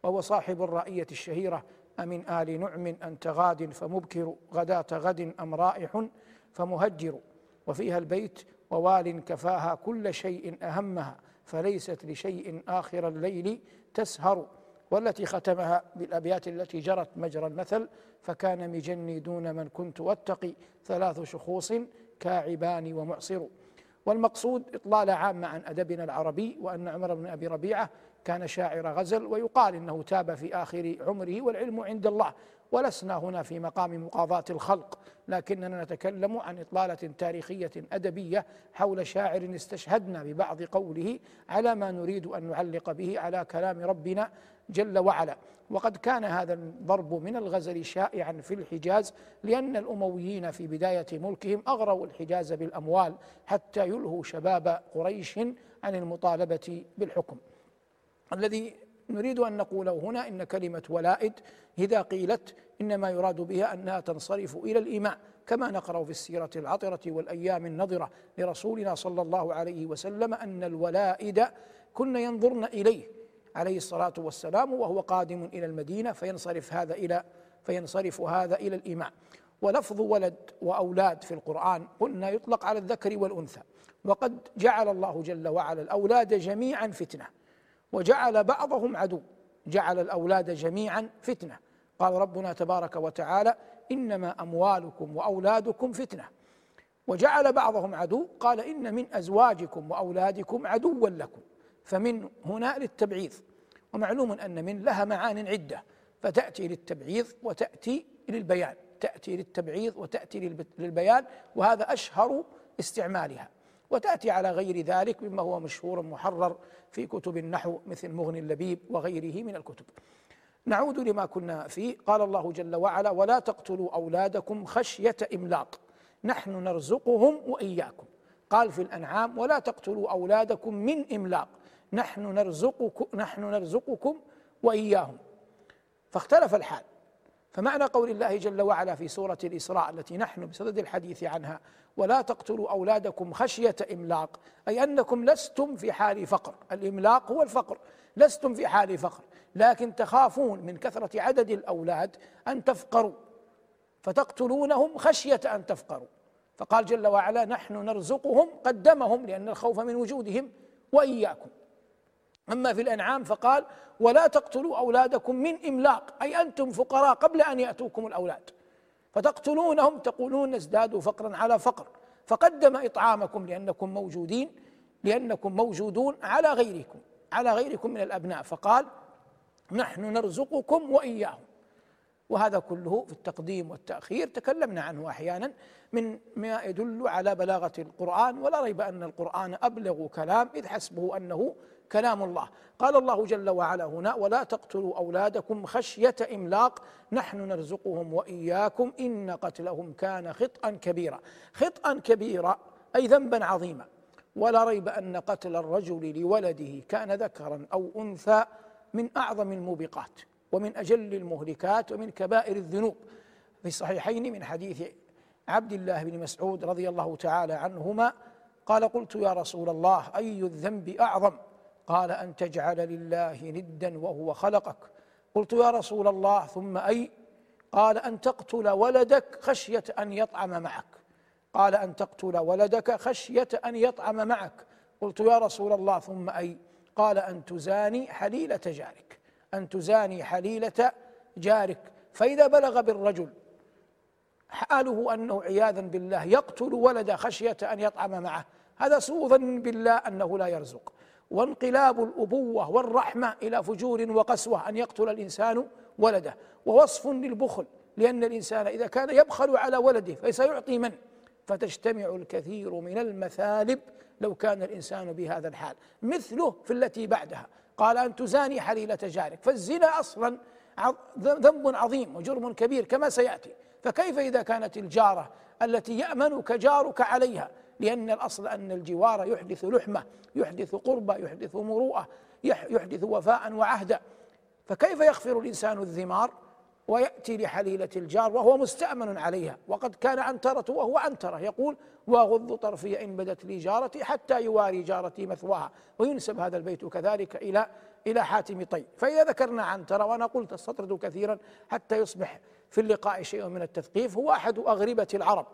وهو صاحب الرائية الشهيرة أمن آل نعم أنت غاد فمبكر غداة غد أم رائح فمهجر. وفيها البيت ووال كفاها كل شيء أهمها فليست لشيء آخر الليل تسهر. والتي ختمها بالأبيات التي جرت مجرى المثل فكان مجني دون من كنت واتقي ثلاث شخوص كاعبان ومعصر. والمقصود إطلالة عامة عن أدبنا العربي وأن عمر بن أبي ربيعة كان شاعر غزل ويقال إنه تاب في آخر عمره والعلم عند الله. ولسنا هنا في مقام مقاضاة الخلق لكننا نتكلم عن إطلالة تاريخية أدبية حول شاعر استشهدنا ببعض قوله على ما نريد أن نعلق به على كلام ربنا جل وعلا. وقد كان هذا الضرب من الغزل شائعا في الحجاز لأن الأمويين في بداية ملكهم أغروا الحجاز بالأموال حتى يلهوا شباب قريش عن المطالبة بالحكم. الذي نريد أن نقوله هنا إن كلمة ولائد إذا قيلت إنما يراد بها أنها تنصرف إلى الإماء كما نقرأ في السيرة العطرة والأيام النضرة لرسولنا صلى الله عليه وسلم أن الولائد كن ينظرن إليه عليه الصلاة والسلام وهو قادم إلى المدينة فينصرف هذا إلى فينصرف هذا إلى الإماء ولفظ ولد وأولاد في القرآن قلنا يطلق على الذكر والأنثى وقد جعل الله جل وعلا الأولاد جميعا فتنة. وجعل بعضهم عدو جعل الأولاد جميعا فتنة. قال ربنا تبارك وتعالى إنما أموالكم وأولادكم فتنة. وجعل بعضهم عدو قال إن من أزواجكم وأولادكم عدوا لكم. فمن هنا للتبعيض. ومعلوم أن من لها معان عدة. فتأتي للتبعيض وتأتي للبيان. تأتي للتبعيض وتأتي للبيان وهذا أشهر استعمالها. وتأتي على غير ذلك مما هو مشهور محرر في كتب النحو مثل مغني اللبيب وغيره من الكتب. نعود لما كنا فيه. قال الله جل وعلا ولا تقتلوا أولادكم خشية إملاق. نحن نرزقهم وإياكم. قال في الأنعام ولا تقتلوا أولادكم من إملاق. نحن نرزقكم نحن نرزقكم وإياهم. فاختلف الحال. فمعنى قول الله جل وعلا في سورة الإسراء التي نحن بصدد الحديث عنها ولا تقتلوا أولادكم خشية إملاق أي أنكم لستم في حال فقر. الإملاق هو الفقر لستم في حال فقر لكن تخافون من كثرة عدد الأولاد أن تفقروا فتقتلونهم خشية أن تفقروا. فقال جل وعلا نحن نرزقهم قدمهم لأن الخوف من وجودهم وإياكم. أما في الأنعام فقال ولا تقتلوا أولادكم من إملاق أي أنتم فقراء قبل أن يأتوكم الأولاد. فتقتلونهم تقولون ازدادوا فقرا على فقر فقدم إطعامكم لأنكم موجودين لأنكم موجودون على غيركم على غيركم من الأبناء. فقال نحن نرزقكم وإياهم. وهذا كله في التقديم والتأخير تكلمنا عنه أحيانا من ما يدل على بلاغة القرآن. ولا ريب أن القرآن أبلغ كلام إذ حسبه أنه كلام الله. قال الله جل وعلا هنا ولا تقتلوا أولادكم خشية إملاق نحن نرزقهم وإياكم إن قتلهم كان خطأ كبيرا. خطأ كبيرا أي ذنبا عظيما. ولا ريب أن قتل الرجل لولده كان ذكرا أو أنثى من أعظم الموبقات ومن أجل المهلكات ومن كبائر الذنوب. في الصحيحين من حديث عبد الله بن مسعود رضي الله تعالى عنهما قال قلت يا رسول الله أي الذنب أعظم؟ قال أن تجعل لله ندا وهو خلقك. قلت يا رسول الله ثم أي؟ قال أن تقتل ولدك خشية أن يطعم معك. قال أن تقتل ولدك خشية أن يطعم معك. قلت يا رسول الله ثم أي؟ قال أن تزاني حليلة جارك. أن تزاني حليلة جارك. فإذا بلغ بالرجل حاله أنه عياذا بالله يقتل ولده خشية أن يطعم معه. هذا سوء ظن بالله أنه لا يرزق. وانقلاب الأبوة والرحمة إلى فجور وقسوة أن يقتل الإنسان ولده. ووصف للبخل لأن الإنسان إذا كان يبخل على ولده فسيعطي من؟ فتجتمع الكثير من المثالب لو كان الإنسان بهذا الحال. مثله في التي بعدها. قال أن تزاني حليلة جارك. فالزنا أصلا ذنب عظيم وجرم كبير كما سيأتي. فكيف إذا كانت الجارة التي يأمنك جارك عليها لأن الأصل أن الجوار يحدث لحمة يحدث قربة يحدث مروءة يحدث وفاء وعهدا فكيف يغفر الإنسان الذمار؟ ويأتي لحليلة الجار وهو مستأمن عليها. وقد كان عنترة وهو عنترة يقول وأغض طرفي إن بدت لي جارتي حتى يواري جارتي مثواها. وينسب هذا البيت كذلك إلى إلى حاتم طي فإذا ذكرنا عنترة وأنا قلت استطرد كثيرا حتى يصبح في اللقاء شيء من التثقيف هو أحد أغربة العرب.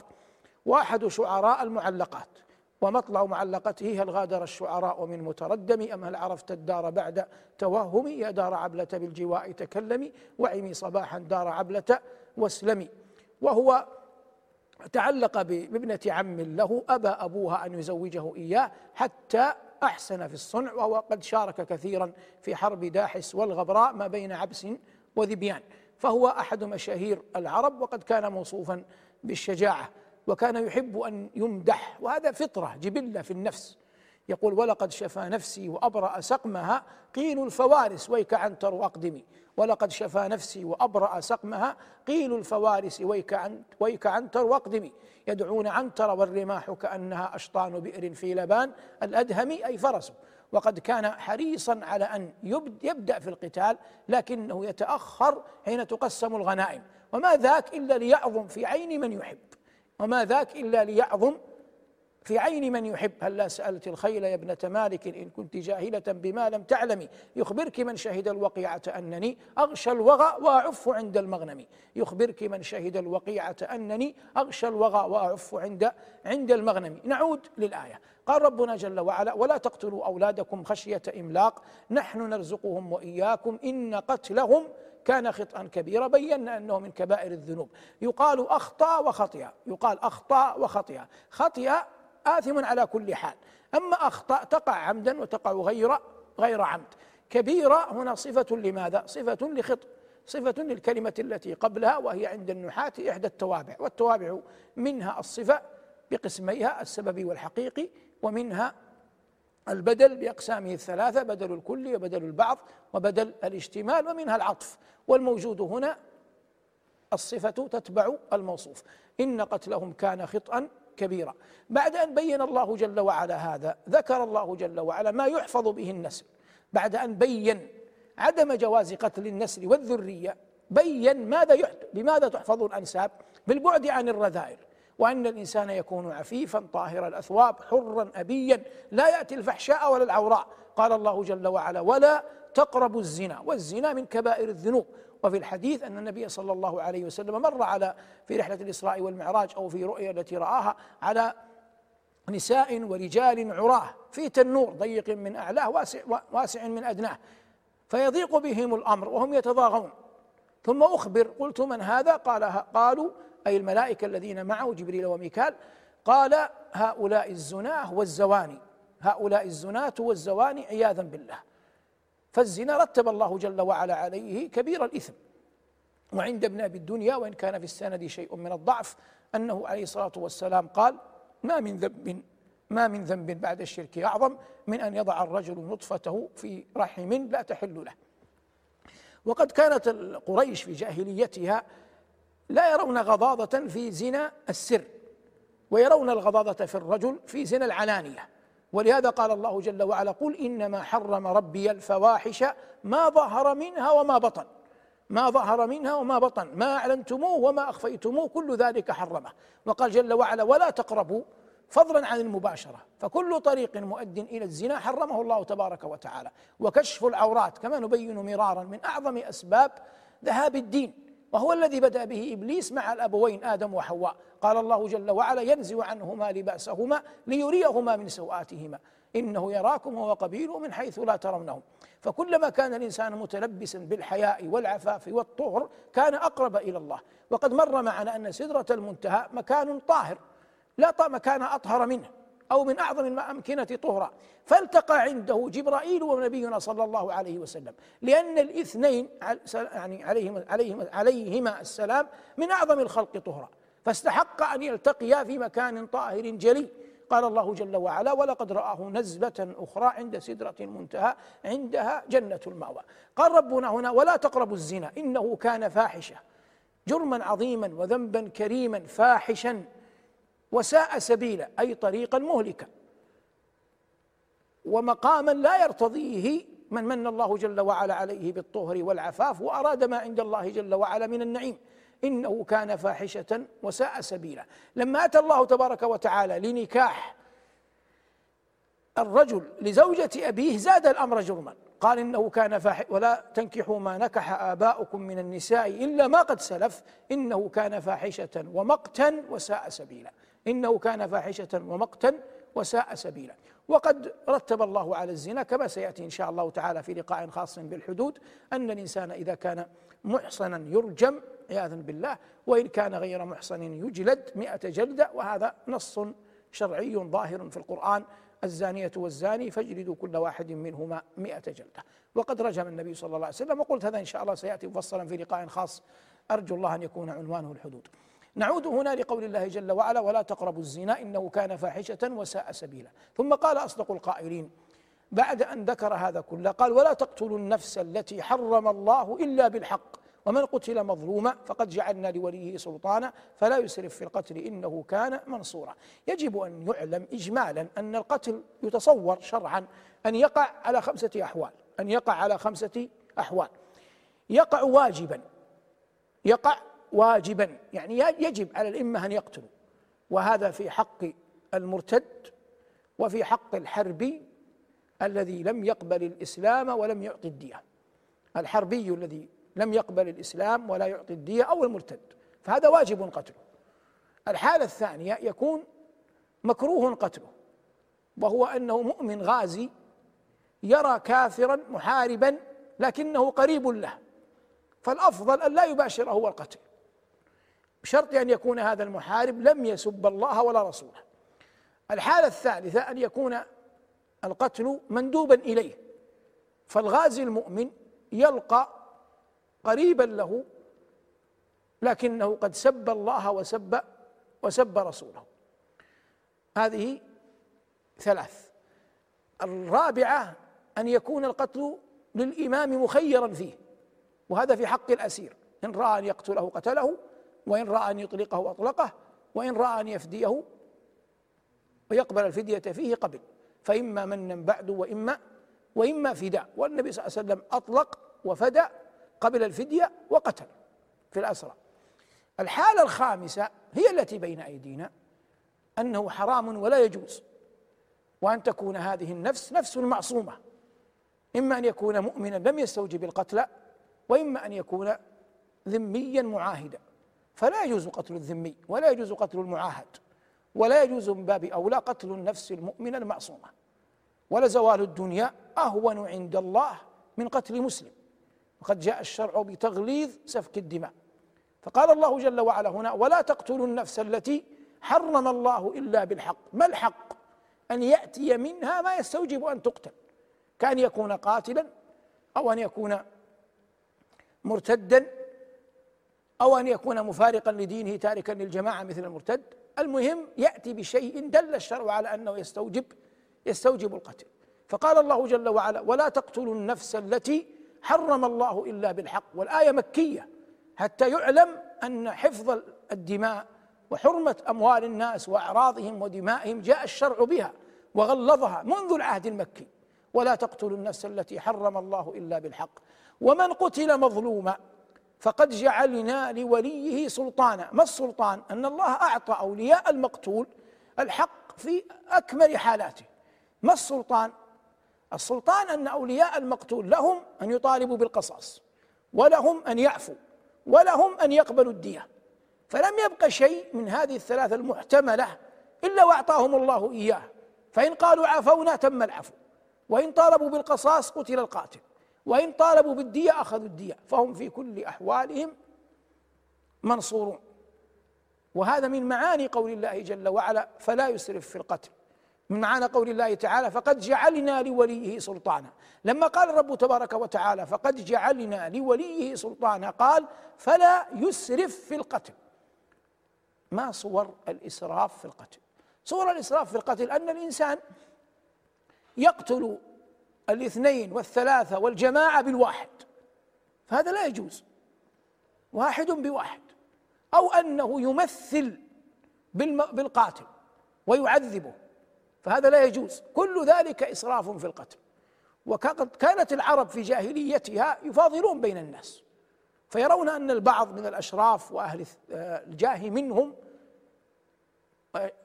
واحد شعراء المعلقات ومطلع معلقته هل غادر الشعراء من متردم أم هل عرفت الدار بعد توهمي يا دار عبلة بالجواء تكلمي وعمي صباحا دار عبلة واسلمي. وهو تعلق بابنة عم له أبى أبوها أن يزوجه إياه حتى أحسن في الصنع وهو قد شارك كثيرا في حرب داحس والغبراء ما بين عبس وذبيان. فهو أحد مشاهير العرب وقد كان موصوفا بالشجاعة. وكان يحب أن يمدح. وهذا فطرة جبلة في النفس. يقول ولقد شفى نفسي وأبرأ سقمها قيل الفوارس. ويك عنتر وأقدمي. ولقد شفى نفسي وأبرأ سقمها قيل الفوارس. ويك عن ويك عنتر وأقدمي. يدعون عنتر والرماح كأنها أشطان بئر في لبان الادهم أي فرس. وقد كان حريصا على أن يبدأ في القتال لكنه يتأخر حين تقسم الغنائم. وما ذاك إلا ليعظم في عين من يحب. وما ذاك إلا ليعظم في عين من يحب. هلا سألت الخيل يا ابنة مالك إن كنت جاهلة بما لم تعلمي يخبرك من شهد الوقيعة أنني أغشى الوغى وأعف عند المغنم. يخبرك من شهد الوقيعة أنني أغشى الوغى وأعف عند عند المغنم. نعود للآية. قال ربنا جل وعلا ولا تقتلوا أولادكم خشية إملاق نحن نرزقهم وإياكم إن قتلهم كان خطأ كبيرا بينا أنه من كبائر الذنوب. يقال أخطأ وخطئ. يقال أخطأ وخطئ. خطئ آثم على كل حال. أما أخطأ تقع عمدا وتقع غير غير عمد. كبيرة هنا صفة لماذا؟ صفة لخطأ صفة للكلمة التي قبلها وهي عند النحاة إحدى التوابع. والتوابع منها الصفة بقسميها السببي والحقيقي ومنها البدل بأقسامه الثلاثة بدل الكل وبدل البعض وبدل الاشتمال ومنها العطف. والموجود هنا الصفة تتبع الموصوف. إن قتلهم كان خطأ كبيرة بعد أن بين الله جل وعلا هذا ذكر الله جل وعلا ما يحفظ به النسل. بعد أن بين عدم جواز قتل النسل والذرية بين ماذا. بماذا تحفظ الأنساب؟ بالبعد عن الرذائل. وأن الإنسان يكون عفيفا طاهر الأثواب حرا أبيا. لا يأتي الفحشاء ولا العوراء. قال الله جل وعلا ولا تقربوا الزنا. والزنا من كبائر الذنوب. وفي الحديث أن النبي صلى الله عليه وسلم مر على في رحلة الإسراء والمعراج أو في رؤيا التي رآها على نساء ورجال عراه في تنور ضيق من أعلاه واسع, واسع من أدناه. فيضيق بهم الأمر وهم يتضاغون. ثم أخبر قلت من هذا؟ قال قالوا أي الملائكة الذين معه جبريل وميكال قال هؤلاء الزناة والزواني هؤلاء الزناة والزواني عياذا بالله. فالزنا رتب الله جل وعلا عليه كبير الإثم. وعند ابن أبي الدنيا وإن كان في السند شيء من الضعف أنه عليه الصلاة والسلام قال ما من ذنب ما من ذنب بعد الشرك أعظم من أن يضع الرجل نطفته في رحم لا تحل له. وقد كانت قريش في جاهليتها لا يرون غضاضة في زنا السر ويرون الغضاضة في الرجل في زنا العلانية. ولهذا قال الله جل وعلا قل إنما حرم ربي الفواحش ما ظهر منها وما بطن ما ظهر منها وما بطن ما أعلنتموه وما أخفيتموه كل ذلك حرمه. وقال جل وعلا ولا تقربوا فضلا عن المباشرة فكل طريق مؤد إلى الزنا حرمه الله تبارك وتعالى. وكشف العورات كما نبين مرارا من أعظم أسباب ذهاب الدين. وهو الذي بدأ به إبليس مع الأبوين آدم وحواء. قال الله جل وعلا ينزع عنهما لباسهما ليريهما من سوآتهما. إنه يراكم هو قبيله من حيث لا ترونهم. فكلما كان الإنسان متلبسا بالحياء والعفاف والطهر كان أقرب إلى الله. وقد مر معنا أن سدرة المنتهى مكان طاهر لا مكان أطهر منه. أو من أعظم الأمكنة طهرا. فالتقى عنده جبرائيل ونبينا صلى الله عليه وسلم. لأن الاثنين يعني عليهما عليهما عليهما السلام من أعظم الخلق طهرا. فاستحق أن يلتقيا في مكان طاهر جلي. قال الله جل وعلا ولقد رآه نزلة أخرى عند سدرة المنتهى عندها جنة المأوى. قال ربنا هنا ولا تقربوا الزنا إنه كان فاحشة. جرما عظيما وذنبا كريما فاحشا. وساء سبيلا أي طريقا مهلكا. ومقاما لا يرتضيه من من الله جل وعلا عليه بالطهر والعفاف وأراد ما عند الله جل وعلا من النعيم. إنه كان فاحشة وساء سبيلا. لما أتى الله تبارك وتعالى لنكاح الرجل لزوجة أبيه زاد الأمر جرما. قال إنه كان فاحش ولا تنكحوا ما نكح آباؤكم من النساء إلا ما قد سلف. إنه كان فاحشة ومقتا وساء سبيلا. إنه كان فاحشة ومقتا وساء سبيلا. وقد رتب الله على الزنا كما سيأتي إن شاء الله تعالى في لقاء خاص بالحدود. أن الإنسان إذا كان محصنا يرجم عياذا بالله وإن كان غير محصن يجلد مئة جلدة وهذا نص شرعي ظاهر في القرآن. الزانية والزاني فاجلدوا كل واحد منهما مئة جلدة. وقد رجم النبي صلى الله عليه وسلم وقلت هذا إن شاء الله سيأتي مفصلا في لقاء خاص. أرجو الله أن يكون عنوانه الحدود. نعود هنا لقول الله جل وعلا ولا تقربوا الزنا إنه كان فاحشة وساء سبيلا. ثم قال أصدق القائلين بعد أن ذكر هذا كله قال ولا تقتلوا النفس التي حرم الله إلا بالحق ومن قتل مظلوما فقد جعلنا لوليه سلطانا فلا يسرف في القتل إنه كان منصورا. يجب أن يعلم اجمالا أن القتل يتصور شرعا أن يقع على خمسة أحوال أن يقع على خمسة أحوال. يقع واجبا يقع واجبا. يعني يجب على الإمة أن يقتلوا. وهذا في حق المرتد وفي حق الحربي الذي لم يقبل الإسلام ولم يعطي الدية. الحربي الذي لم يقبل الإسلام ولا يعطي الدية أو المرتد. فهذا واجب قتله. الحالة الثانية يكون مكروه قتله. وهو أنه مؤمن غازي يرى كافرا محاربا لكنه قريب له. فالأفضل أن لا يباشره هو القتل. بشرط أن يكون هذا المحارب لم يسب الله ولا رسوله. الحالة الثالثة أن يكون القتل مندوبا إليه. فالغازي المؤمن يلقى قريبا له لكنه قد سب الله وسب وسب رسوله. هذه ثلاث. الرابعة أن يكون القتل للإمام مخيرا فيه وهذا في حق الأسير. إن رأى أن يقتله قتله وإن رأى أن يطلقه أطلقه وإن رأى أن يفديه ويقبل الفدية فيه قبل. فإما منا بعد وإما وإما فداء والنبي صلى الله عليه وسلم أطلق وفدى قبل الفدية وقتل في الأسرى. الحالة الخامسة هي التي بين أيدينا أنه حرام ولا يجوز وأن تكون هذه النفس نفس معصومة. إما أن يكون مؤمنا لم يستوجب القتل وإما أن يكون ذميا معاهدا. فلا يجوز قتل الذمي ولا يجوز قتل المعاهد ولا يجوز من باب أولى قتل النفس المؤمنة المعصومة. ولزوال الدنيا أهون عند الله من قتل مسلم. وقد جاء الشرع بتغليظ سفك الدماء. فقال الله جل وعلا هنا ولا تقتلوا النفس التي حرم الله إلا بالحق. ما الحق؟ أن يأتي منها ما يستوجب أن تقتل. كأن يكون قاتلا أو أن يكون مرتدا أو أن يكون مفارقا لدينه تاركا للجماعة مثل المرتد. المهم يأتي بشيء دل الشرع على أنه يستوجب يستوجب القتل. فقال الله جل وعلا ولا تقتلوا النفس التي حرم الله إلا بالحق. والآية مكية حتى يعلم أن حفظ الدماء وحرمة أموال الناس وأعراضهم ودمائهم جاء الشرع بها وغلظها منذ العهد المكي. ولا تقتلوا النفس التي حرم الله إلا بالحق. ومن قتل مظلوما فقد جعلنا لوليه سلطانا. ما السلطان؟ أن الله أعطى أولياء المقتول الحق في أكمل حالاته. ما السلطان؟ السلطان أن أولياء المقتول لهم أن يطالبوا بالقصاص ولهم أن يعفوا ولهم أن يقبلوا الدية. فلم يبق شيء من هذه الثلاثة المحتملة إلا وأعطاهم الله إياه. فإن قالوا عفونا تم العفو. وإن طالبوا بالقصاص قتل القاتل. وإن طالبوا بالدية أخذوا الدية فهم في كل أحوالهم منصورون. وهذا من معاني قول الله جل وعلا فلا يسرف في القتل من معنى قول الله تعالى فقد جعلنا لوليه سلطانا لما قال الرب تبارك وتعالى فقد جعلنا لوليه سلطانا قال فلا يسرف في القتل ما صور الإسراف في القتل؟ صور الإسراف في القتل أن الإنسان يقتل الاثنين والثلاثة والجماعة بالواحد. فهذا لا يجوز. واحد بواحد. أو أنه يمثل بالقاتل ويعذبه. فهذا لا يجوز. كل ذلك إسراف في القتل. وقد كانت العرب في جاهليتها يفاضلون بين الناس. فيرون أن البعض من الأشراف وأهل الجاه منهم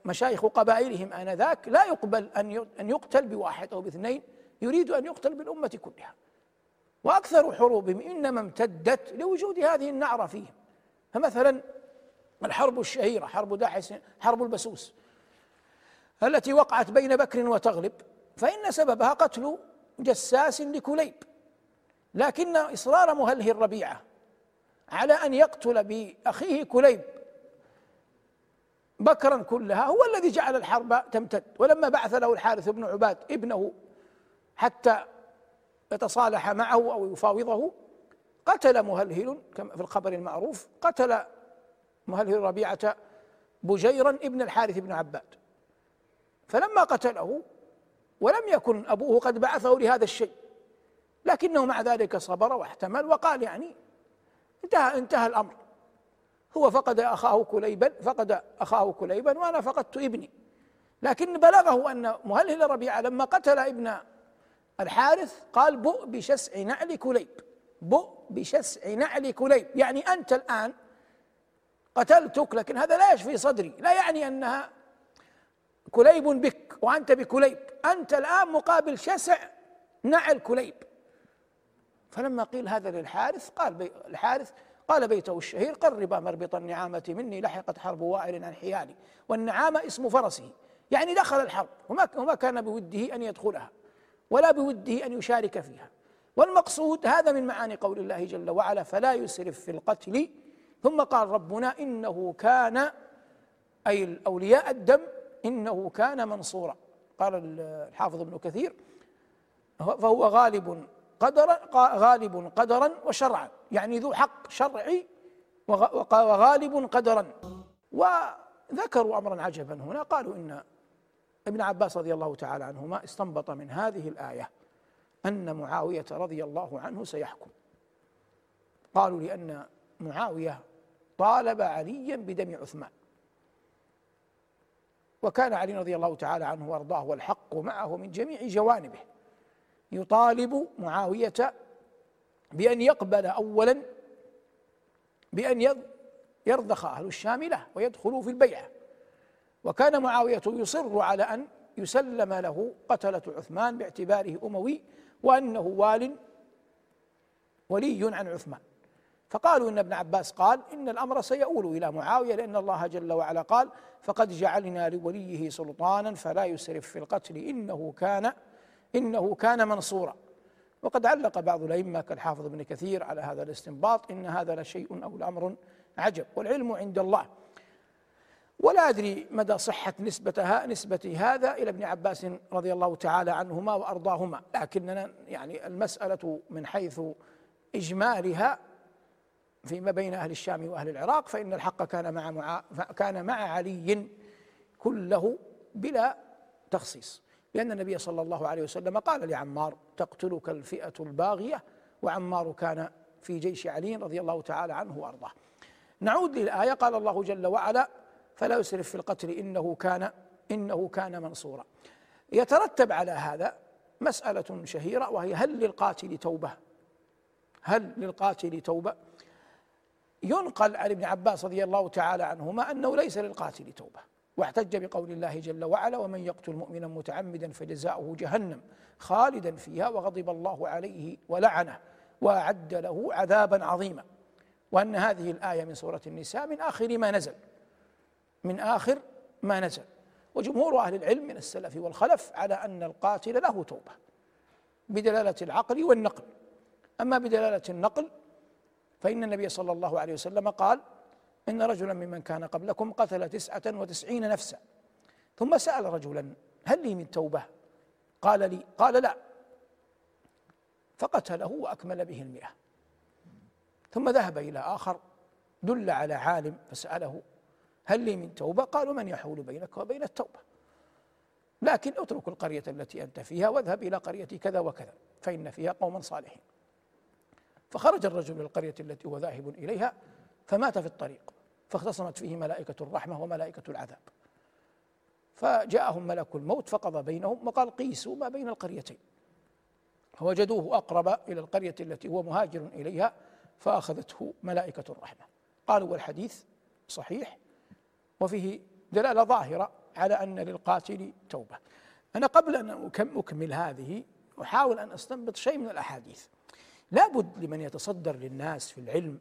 مشايخ قبائلهم آنذاك لا يقبل أن أن يقتل بواحد أو باثنين. يريد أن يقتل بالأمة كلها. وأكثر حروبهم إنما امتدت لوجود هذه النعرة فيهم. فمثلا الحرب الشهيرة حرب داحس حرب البسوس التي وقعت بين بكر وتغلب فإن سببها قتل جساس لكليب. لكن إصرار مهله الربيعة على أن يقتل بأخيه كليب بكرا كلها هو الذي جعل الحرب تمتد. ولما بعث له الحارث بن عباد ابنه حتى يتصالح معه أو يفاوضه. قتل مهلهل كما في الخبر المعروف. قتل مهلهل ربيعة بجيرا ابن الحارث بن عباد. فلما قتله ولم يكن أبوه قد بعثه لهذا الشيء لكنه مع ذلك صبر واحتمل وقال يعني انتهى انتهى الأمر. هو فقد أخاه كليبا فقد أخاه كليبا وأنا فقدت ابني. لكن بلغه أن مهلهل ربيعة لما قتل ابن الحارث قال بؤ بشسع نعل كليب. بؤ بشسع نعل كليب. يعني أنت الآن قتلتك لكن هذا لا يشفي صدري. لا يعني أنها كليب بك وأنت بكليب. أنت الآن مقابل شسع نعل كليب. فلما قيل هذا للحارث قال بي الحارث قال بيته الشهير قربا مربط النعامة مني لقحت حرب وائل عن حيال والنعامة اسم فرسه. يعني دخل الحرب وما وما كان بوده أن يدخلها. ولا بوده أن يشارك فيها. والمقصود هذا من معاني قول الله جل وعلا فلا يسرف في القتل. ثم قال ربنا إنه كان أي الأولياء الدم إنه كان منصورا. قال الحافظ ابن كثير فهو غالب قدرا غالب قدرا وشرعا. يعني ذو حق شرعي وغالب قدرا. وذكروا أمرا عجبا هنا قالوا إن ابن عباس رضي الله تعالى عنهما استنبط من هذه الآية أن معاوية رضي الله عنه سيحكم. قالوا لأن معاوية طالب عليا بدم عثمان. وكان علي رضي الله تعالى عنه وأرضاه والحق معه من جميع جوانبه. يطالب معاوية بأن يقبل اولا بأن يرضخ أهل الشام له ويدخلوا في البيعة. وكان معاوية يصر على أن يسلم له قتلة عثمان باعتباره أموي وأنه وال ولي عن عثمان. فقالوا إن ابن عباس قال إن الأمر سيؤول إلى معاوية لأن الله جل وعلا قال فقد جعلنا لوليه سلطانا فلا يسرف في القتل إنه كان إنه كان منصورا. وقد علق بعض الأئمة كالحافظ ابن كثير على هذا الاستنباط إن هذا لشيء أو الامر عجب والعلم عند الله. ولا أدري مدى صحة نسبتها نسبة هذا إلى ابن عباس رضي الله تعالى عنهما وأرضاهما. لكننا يعني المسألة من حيث إجمالها فيما بين أهل الشام وأهل العراق فإن الحق كان مع مع كان مع علي كله بلا تخصيص. لأن النبي صلى الله عليه وسلم قال لعمار تقتلك الفئة الباغية وعمار كان في جيش علي رضي الله تعالى عنه وأرضاه. نعود للآية قال الله جل وعلا فلا يسرف في القتل إنه كان إنه كان منصورا. يترتب على هذا مسألة شهيرة وهي هل للقاتل توبة؟ هل للقاتل توبة؟ ينقل عن ابن عباس رضي الله تعالى عنهما أنه ليس للقاتل توبة واحتج بقول الله جل وعلا ومن يقتل مؤمنا متعمدا فجزاؤه جهنم خالدا فيها وغضب الله عليه ولعنه وأعد له عذابا عظيما. وأن هذه الآية من سورة النساء من آخر ما نزل. من آخر ما نزل. وجمهور أهل العلم من السلف والخلف على أن القاتل له توبة بدلالة العقل والنقل. أما بدلالة النقل فإن النبي صلى الله عليه وسلم قال إن رجلا ممن كان قبلكم قتل تسعة وتسعين نفسا. ثم سأل رجلا هل لي من توبة؟ قال لي قال لا. فقتله وأكمل به المئة. ثم ذهب إلى آخر دل على عالم فسأله هل لي من توبة؟ قالوا من يحول بينك وبين التوبة. لكن اترك القرية التي أنت فيها واذهب إلى قرية كذا وكذا فإن فيها قوما صالحين. فخرج الرجل من القرية التي هو ذاهب إليها فمات في الطريق فاختصمت فيه ملائكة الرحمة وملائكة العذاب. فجاءهم ملك الموت فقضى بينهم وقال قيسوا ما بين القريتين. فوجدوه أقرب إلى القرية التي هو مهاجر إليها فأخذته ملائكة الرحمة. قالوا والحديث صحيح وفيه دلالة ظاهرة على أن للقاتل توبة. أنا قبل أن أكمل هذه أحاول أن أستنبط شيء من الأحاديث. لابد لمن يتصدر للناس في العلم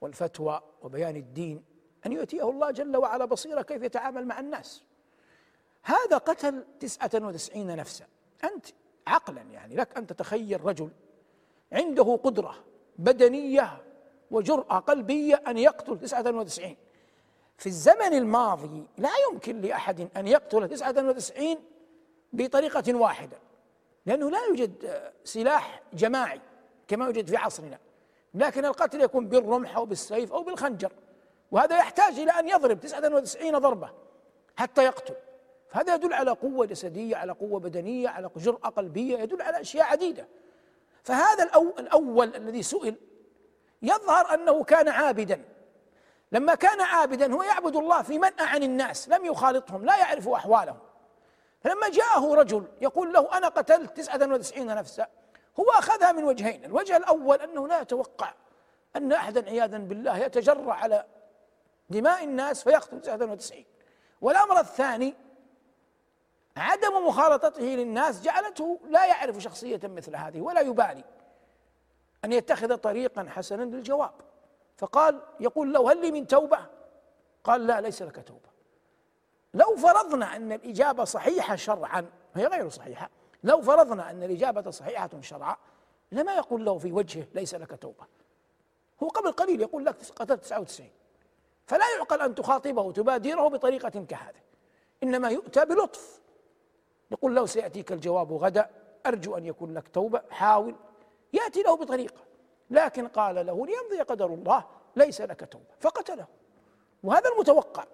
والفتوى وبيان الدين أن يؤتيه الله جل وعلا بصيرة كيف يتعامل مع الناس. هذا قتل تسعة وتسعين نفسا. أنت عقلا يعني لك أن تتخيل رجل عنده قدرة بدنية وجرأة قلبية أن يقتل تسعة وتسعين. في الزمن الماضي لا يمكن لأحد أن يقتل تسعة وتسعين بطريقة واحدة لأنه لا يوجد سلاح جماعي كما يوجد في عصرنا لكن القتل يكون بالرمح أو بالسيف أو بالخنجر وهذا يحتاج إلى أن يضرب تسعة وتسعين ضربة حتى يقتل. فهذا يدل على قوة جسدية على قوة بدنية على جرأة قلبية يدل على أشياء عديدة. فهذا الأول الذي سئل يظهر أنه كان عابدا. لما كان عابدا هو يعبد الله في منأى عن الناس لم يخالطهم لا يعرف أحوالهم. فلما جاءه رجل يقول له أنا قتلت تسعة وتسعين نفسا هو أخذها من وجهين الوجه الأول أنه لا يتوقع أن أحدا عياذا بالله يتجرع على دماء الناس فيقتل تسعة وتسعين. والأمر الثاني عدم مخالطته للناس جعلته لا يعرف شخصية مثل هذه ولا يبالي أن يتخذ طريقا حسنا للجواب. فقال يقول له هل لي من توبة؟ قال لا ليس لك توبة. لو فرضنا أن الإجابة صحيحة شرعا هي غير صحيحة لو فرضنا أن الإجابة صحيحة شرعا لما يقول له في وجهه ليس لك توبة؟ هو قبل قليل يقول لك قتلت 99 فلا يعقل أن تخاطبه وتبادره بطريقة كهذه. إنما يؤتى بلطف. يقول له سيأتيك الجواب غدا أرجو أن يكون لك توبة حاول. يأتي له بطريقة. لكن قال له ليمضي قدر الله ليس لك توبة. فقتله. وهذا المتوقع.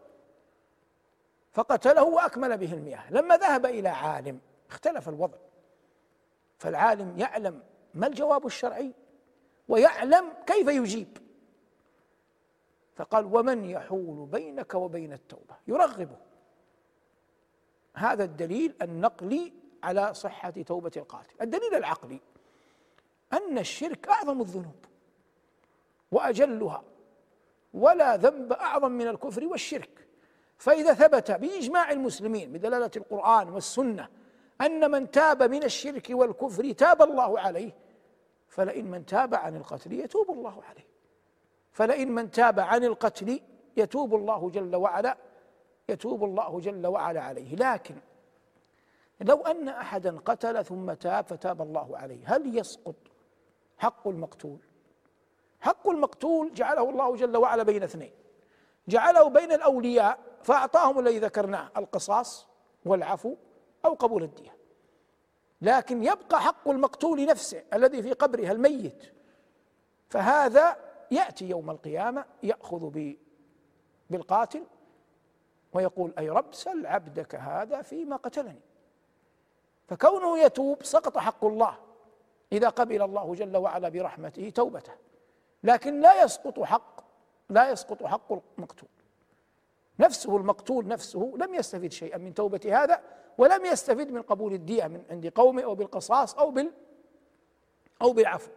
فقتله وأكمل به المياه. لما ذهب إلى عالم اختلف الوضع. فالعالم يعلم ما الجواب الشرعي ويعلم كيف يجيب. فقال ومن يحول بينك وبين التوبة؟ يرغبه هذا الدليل النقلي على صحة توبة القاتل. الدليل العقلي. أن الشرك أعظم الذنوب وأجلها ولا ذنب أعظم من الكفر والشرك. فإذا ثبت بإجماع المسلمين بدلالة القرآن والسنة أن من تاب من الشرك والكفر تاب الله عليه فلئن من تاب عن القتل يتوب الله عليه. فلئن من تاب عن القتل يتوب الله جل وعلا يتوب الله جل وعلا عليه. لكن لو أن أحدا قتل ثم تاب فتاب الله عليه هل يسقط حق المقتول. حق المقتول جعله الله جل وعلا بين اثنين. جعله بين الأولياء فأعطاهم الذي ذكرناه القصاص والعفو أو قبول الدية. لكن يبقى حق المقتول نفسه الذي في قبرها الميت. فهذا يأتي يوم القيامة يأخذ بالقاتل ويقول أي رب سل عبدك هذا فيما قتلني. فكونه يتوب سقط حق الله. إذا قبل الله جل وعلا برحمته توبته. لكن لا يسقط حق لا يسقط حق المقتول. نفسه المقتول نفسه لم يستفد شيئا من توبة هذا ولم يستفد من قبول الدية من عند قومه أو بالقصاص أو بال أو بالعفو.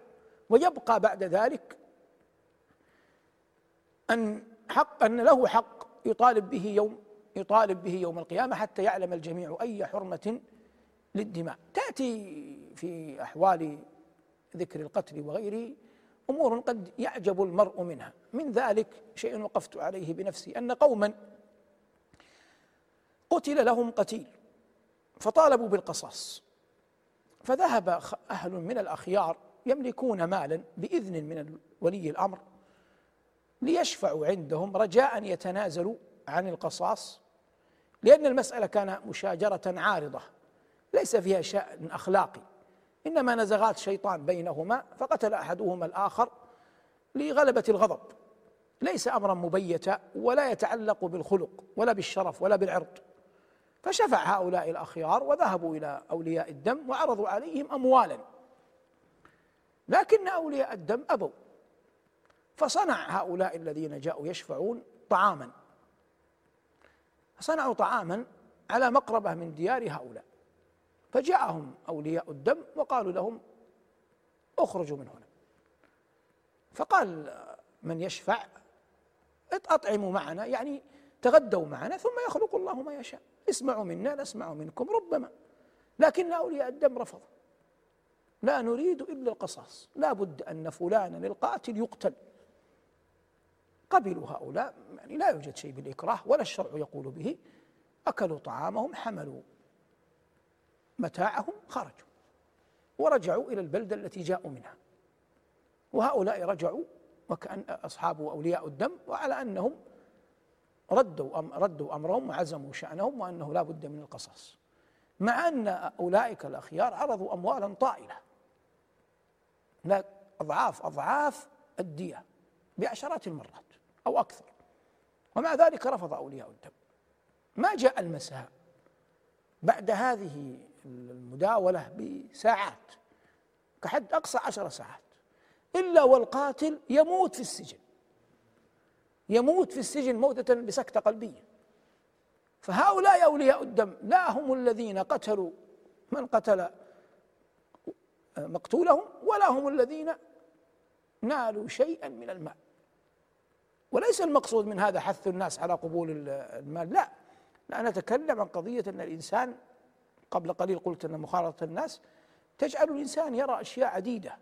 ويبقى بعد ذلك أن حق أن له حق يطالب به يوم يطالب به يوم القيامة حتى يعلم الجميع أي حرمة للدماء. تأتي في أحوال ذكر القتل وغيره أمور قد يعجب المرء منها. من ذلك شيء وقفت عليه بنفسي أن قوما قتل لهم قتيل فطالبوا بالقصاص. فذهب أهل من الأخيار يملكون مالا بإذن من ولي الأمر ليشفعوا عندهم رجاء يتنازلوا عن القصاص لأن المسألة كان مشاجرة عارضة. ليس فيها شأن أخلاقي. إنما نزغات شيطان بينهما فقتل أحدهما الآخر لغلبة الغضب. ليس أمرا مبيتا ولا يتعلق بالخلق ولا بالشرف ولا بالعرض. فشفع هؤلاء الأخيار وذهبوا إلى أولياء الدم وعرضوا عليهم أموالا. لكن أولياء الدم أبوا. فصنع هؤلاء الذين جاءوا يشفعون طعاما. صنعوا طعاما على مقربة من ديار هؤلاء. فجاءهم أولياء الدم وقالوا لهم اخرجوا من هنا. فقال من يشفع أطعموا معنا يعني تغدوا معنا ثم يخلق الله ما يشاء. اسمعوا منا نسمع منكم ربما. لكن أولياء الدم رفضوا. لا نريد إلا القصاص. لا بد أن فلانا القاتل يقتل. قبلوا هؤلاء يعني لا يوجد شيء بالإكراه ولا الشرع يقول به. أكلوا طعامهم حملوا متاعهم خرجوا ورجعوا إلى البلدة التي جاءوا منها. وهؤلاء رجعوا وكأن أصحاب أولياء الدم وعلى أنهم ردوا أم ردوا أمرهم وعزموا شأنهم وأنه لا بد من القصاص. مع أن أولئك الأخيار عرضوا أموالا طائلة. لا اضعاف أضعاف الدية بعشرات المرات أو أكثر. ومع ذلك رفض أولياء الدم. ما جاء المساء بعد هذه المداولة بساعات كحد أقصى عشر ساعات إلا والقاتل يموت في السجن. يموت في السجن موتة بسكتة قلبية. فهؤلاء أولياء الدم لا هم الذين قتلوا من قتل مقتولهم ولا هم الذين نالوا شيئا من المال. وليس المقصود من هذا حث الناس على قبول المال لا. لا نتكلم عن قضية أن الإنسان قبل قليل قلت أن مخالطة الناس تجعل الإنسان يرى أشياء عديدة.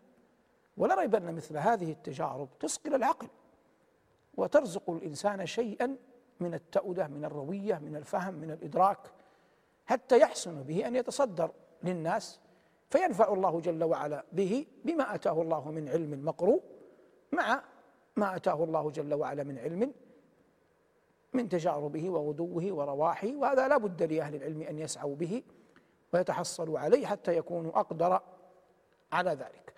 ولا ريب أن مثل هذه التجارب تسقل العقل وترزق الإنسان شيئا من التأودة من الروية من الفهم من الإدراك حتى يحسن به أن يتصدر للناس. فينفع الله جل وعلا به بما أتاه الله من علم مقروء مع ما أتاه الله جل وعلا من علم من تجاربه وغدوه ورواحه. وهذا لا بد لأهل العلم أن يسعوا به. ويتحصلوا عليه حتى يكونوا أقدر على ذلك.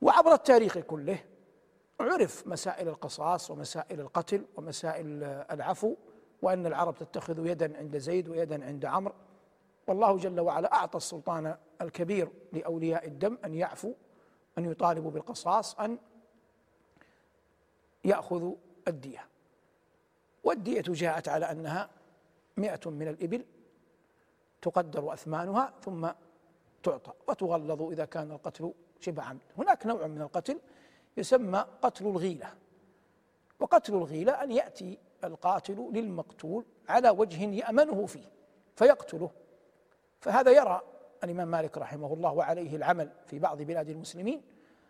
وعبر التاريخ كله عرف مسائل القصاص ومسائل القتل ومسائل العفو وأن العرب تتخذ يدا عند زيد ويدا عند عمرو. والله جل وعلا أعطى السلطان الكبير لأولياء الدم أن يعفوا أن يطالبوا بالقصاص أن يأخذوا الدية. والدية جاءت على أنها مئة من الإبل. تقدر أثمانها ثم تعطى وتغلظ إذا كان القتل شبه عمد هناك نوع من القتل يسمى قتل الغيلة. وقتل الغيلة أن يأتي القاتل للمقتول على وجه يأمنه فيه فيقتله. فهذا يرى الإمام مالك رحمه الله وعليه العمل في بعض بلاد المسلمين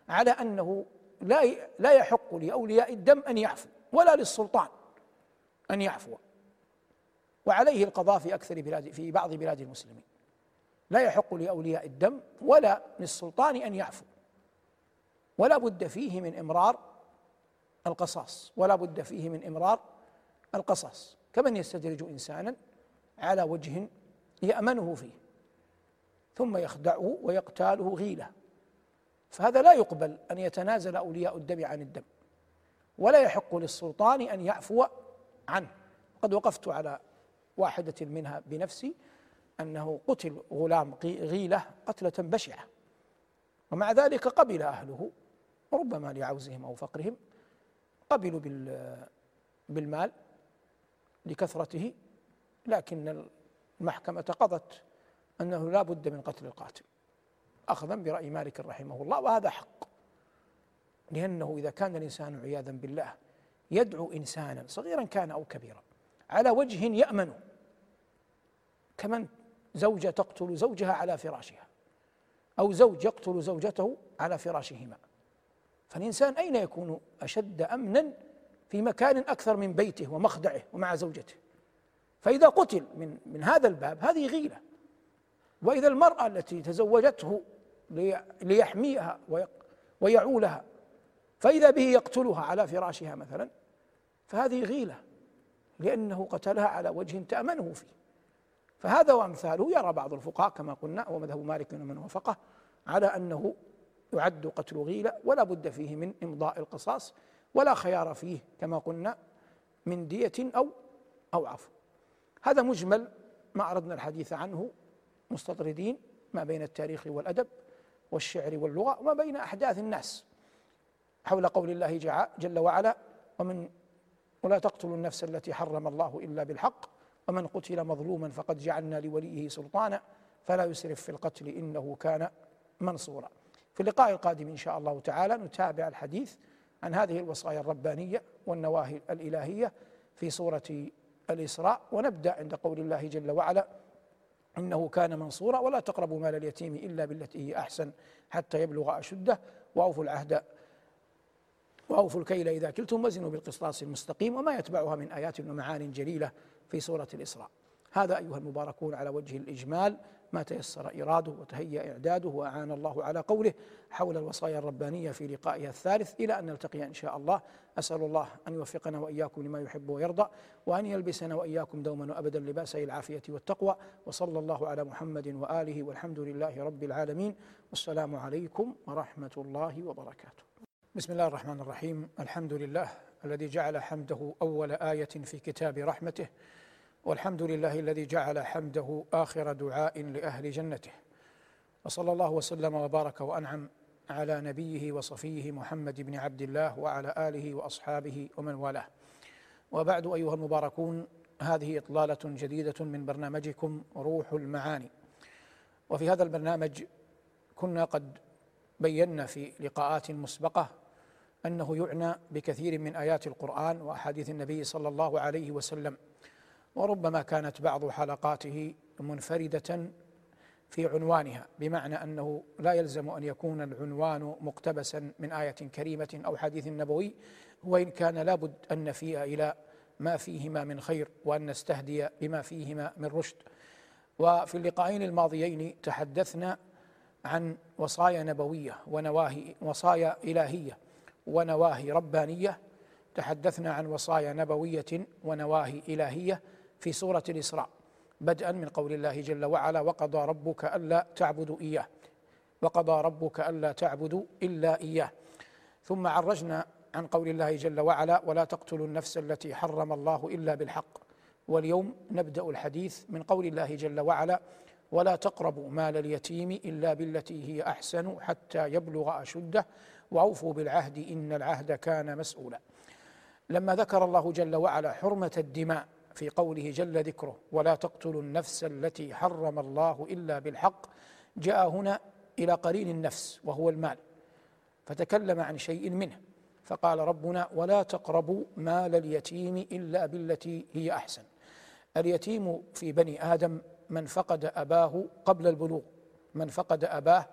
على أنه لا لا يحق لأولياء الدم أن يعفوا ولا للسلطان أن يعفو. وعليه القضاء في أكثر بلاد في بعض بلاد المسلمين. لا يحق لأولياء الدم ولا للسلطان أن يعفو. ولا بد فيه من إمرار القصاص. ولا بد فيه من إمرار القصاص. كمن يستدرج إنسانا على وجه يأمنه فيه ثم يخدعه ويقتاله غيلة. فهذا لا يقبل أن يتنازل أولياء الدم عن الدم. ولا يحق للسلطان أن يعفو عنه. قد وقفت على واحدة منها بنفسي أنه قتل غلام غيلة قتلة بشعة. ومع ذلك قبل أهله وربما لعوزهم أو فقرهم قبلوا بالمال لكثرته لكن المحكمة قضت أنه لا بد من قتل القاتل. أخذا برأي مالك رحمه الله وهذا حق. لأنه إذا كان الإنسان عياذا بالله يدعو إنسانا صغيرا كان أو كبيرا على وجه يأمن كمن زوجة تقتل زوجها على فراشها أو زوج يقتل زوجته على فراشهما. فالإنسان أين يكون أشد أمنا في مكان أكثر من بيته ومخدعه ومع زوجته؟ فإذا قتل من من هذا الباب هذه غيلة. وإذا المرأة التي تزوجته ليحميها ويعولها فإذا به يقتلها على فراشها مثلا فهذه غيلة لأنه قتلها على وجه تأمنه فيه. فهذا وأمثاله. يرى بعض الفقهاء كما قلنا ومذهب مالك ومن وافقه على أنه يعد قتل غيلة ولا بد فيه من إمضاء القصاص ولا خيار فيه كما قلنا من دية أو أو عفو. هذا مجمل ما أردنا الحديث عنه مستطردين ما بين التاريخ والأدب والشعر واللغة وما بين أحداث الناس. حول قول الله جل وعلا ومن ولا تقتلوا النفس التي حرم الله إلا بالحق ومن قتل مظلوما فقد جعلنا لوليه سلطانا فلا يسرف في القتل إنه كان منصورا. في اللقاء القادم إن شاء الله تعالى نتابع الحديث عن هذه الوصايا الربانية والنواهي الإلهية في سورة الإسراء ونبدأ عند قول الله جل وعلا إنه كان منصورا ولا تقربوا مال اليتيم إلا بالتي هي أحسن حتى يبلغ أشده. وأوفوا العهد وأوفوا الكيل إذا كلتم وزنوا بالقسطاس المستقيم وما يتبعها من آيات ومعان جليلة. في سورة الإسراء. هذا أيها المباركون على وجه الإجمال ما تيسر إراده وتهيأ إعداده وأعان الله على قوله حول الوصايا الربانية في لقائها الثالث إلى أن نلتقي إن شاء الله. أسأل الله أن يوفقنا وإياكم لما يحب ويرضى وأن يلبسنا وإياكم دوما وأبدا لباس العافية والتقوى. وصلى الله على محمد وآله والحمد لله رب العالمين. والسلام عليكم ورحمة الله وبركاته. بسم الله الرحمن الرحيم. الحمد لله الذي جعل حمده أول آية في كتاب رحمته. والحمد لله الذي جعل حمده آخر دعاء لأهل جنته. وصلى الله وسلم وبارك وأنعم على نبيه وصفيه محمد بن عبد الله وعلى آله وأصحابه ومن والاه. وبعد أيها المباركون هذه إطلالة جديدة من برنامجكم روح المعاني. وفي هذا البرنامج كنا قد بينا في لقاءات مسبقة أنه يعنى بكثير من آيات القرآن وأحاديث النبي صلى الله عليه وسلم. وربما كانت بعض حلقاته منفردة في عنوانها بمعنى أنه لا يلزم أن يكون العنوان مقتبسا من آية كريمة أو حديث نبوي وإن كان لابد أن نفيء إلى ما فيهما من خير وأن نستهدي بما فيهما من رشد. وفي اللقاءين الماضيين تحدثنا عن وصايا نبوية ونواهي وصايا إلهية ونواهي ربانية تحدثنا عن وصايا نبوية ونواهي إلهية في سورة الإسراء. بدءا من قول الله جل وعلا وقضى ربك ألا تعبدوا إياه. وقضى ربك ألا تعبدوا إلا إياه. ثم عرجنا عن قول الله جل وعلا ولا تقتلوا النفس التي حرم الله إلا بالحق. واليوم نبدأ الحديث من قول الله جل وعلا ولا تقربوا مال اليتيم إلا بالتي هي أحسن حتى يبلغ أشده وأوفوا بالعهد إن العهد كان مسؤولا. لما ذكر الله جل وعلا حرمة الدماء في قوله جل ذكره ولا تقتلوا النفس التي حرم الله إلا بالحق جاء هنا إلى قرين النفس وهو المال فتكلم عن شيء منه فقال ربنا ولا تقربوا مال اليتيم إلا بالتي هي أحسن. اليتيم في بني آدم من فقد أباه قبل البلوغ من فقد أباه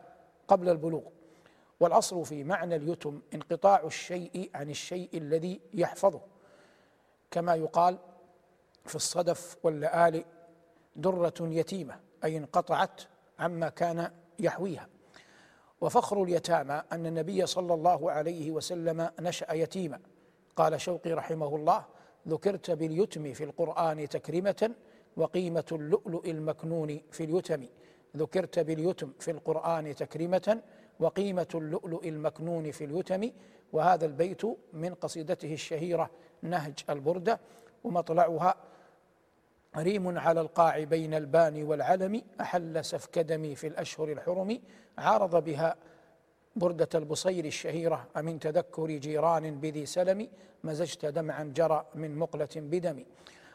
قبل البلوغ والأصل في معنى اليتم انقطاع الشيء عن الشيء الذي يحفظه كما يقال في الصدف واللآلئ درة يتيمة أي انقطعت عما كان يحويها. وفخر اليتامى أن النبي صلى الله عليه وسلم نشأ يتيما. قال شوقي رحمه الله ذكرت باليتم في القرآن تكرمة وقيمة اللؤلؤ المكنون في اليتم. ذكرت باليتم في القرآن تكرمة وقيمة اللؤلؤ المكنون في اليتم. وهذا البيت من قصيدته الشهيرة نهج البردة ومطلعها ريم على القاع بين البان والعلم أحل سفك دمي في الأشهر الحرم عارض بها بردة البصير الشهيرة أمن تذكر جيران بذي سلم مزجت دمعا جرى من مقلة بدم.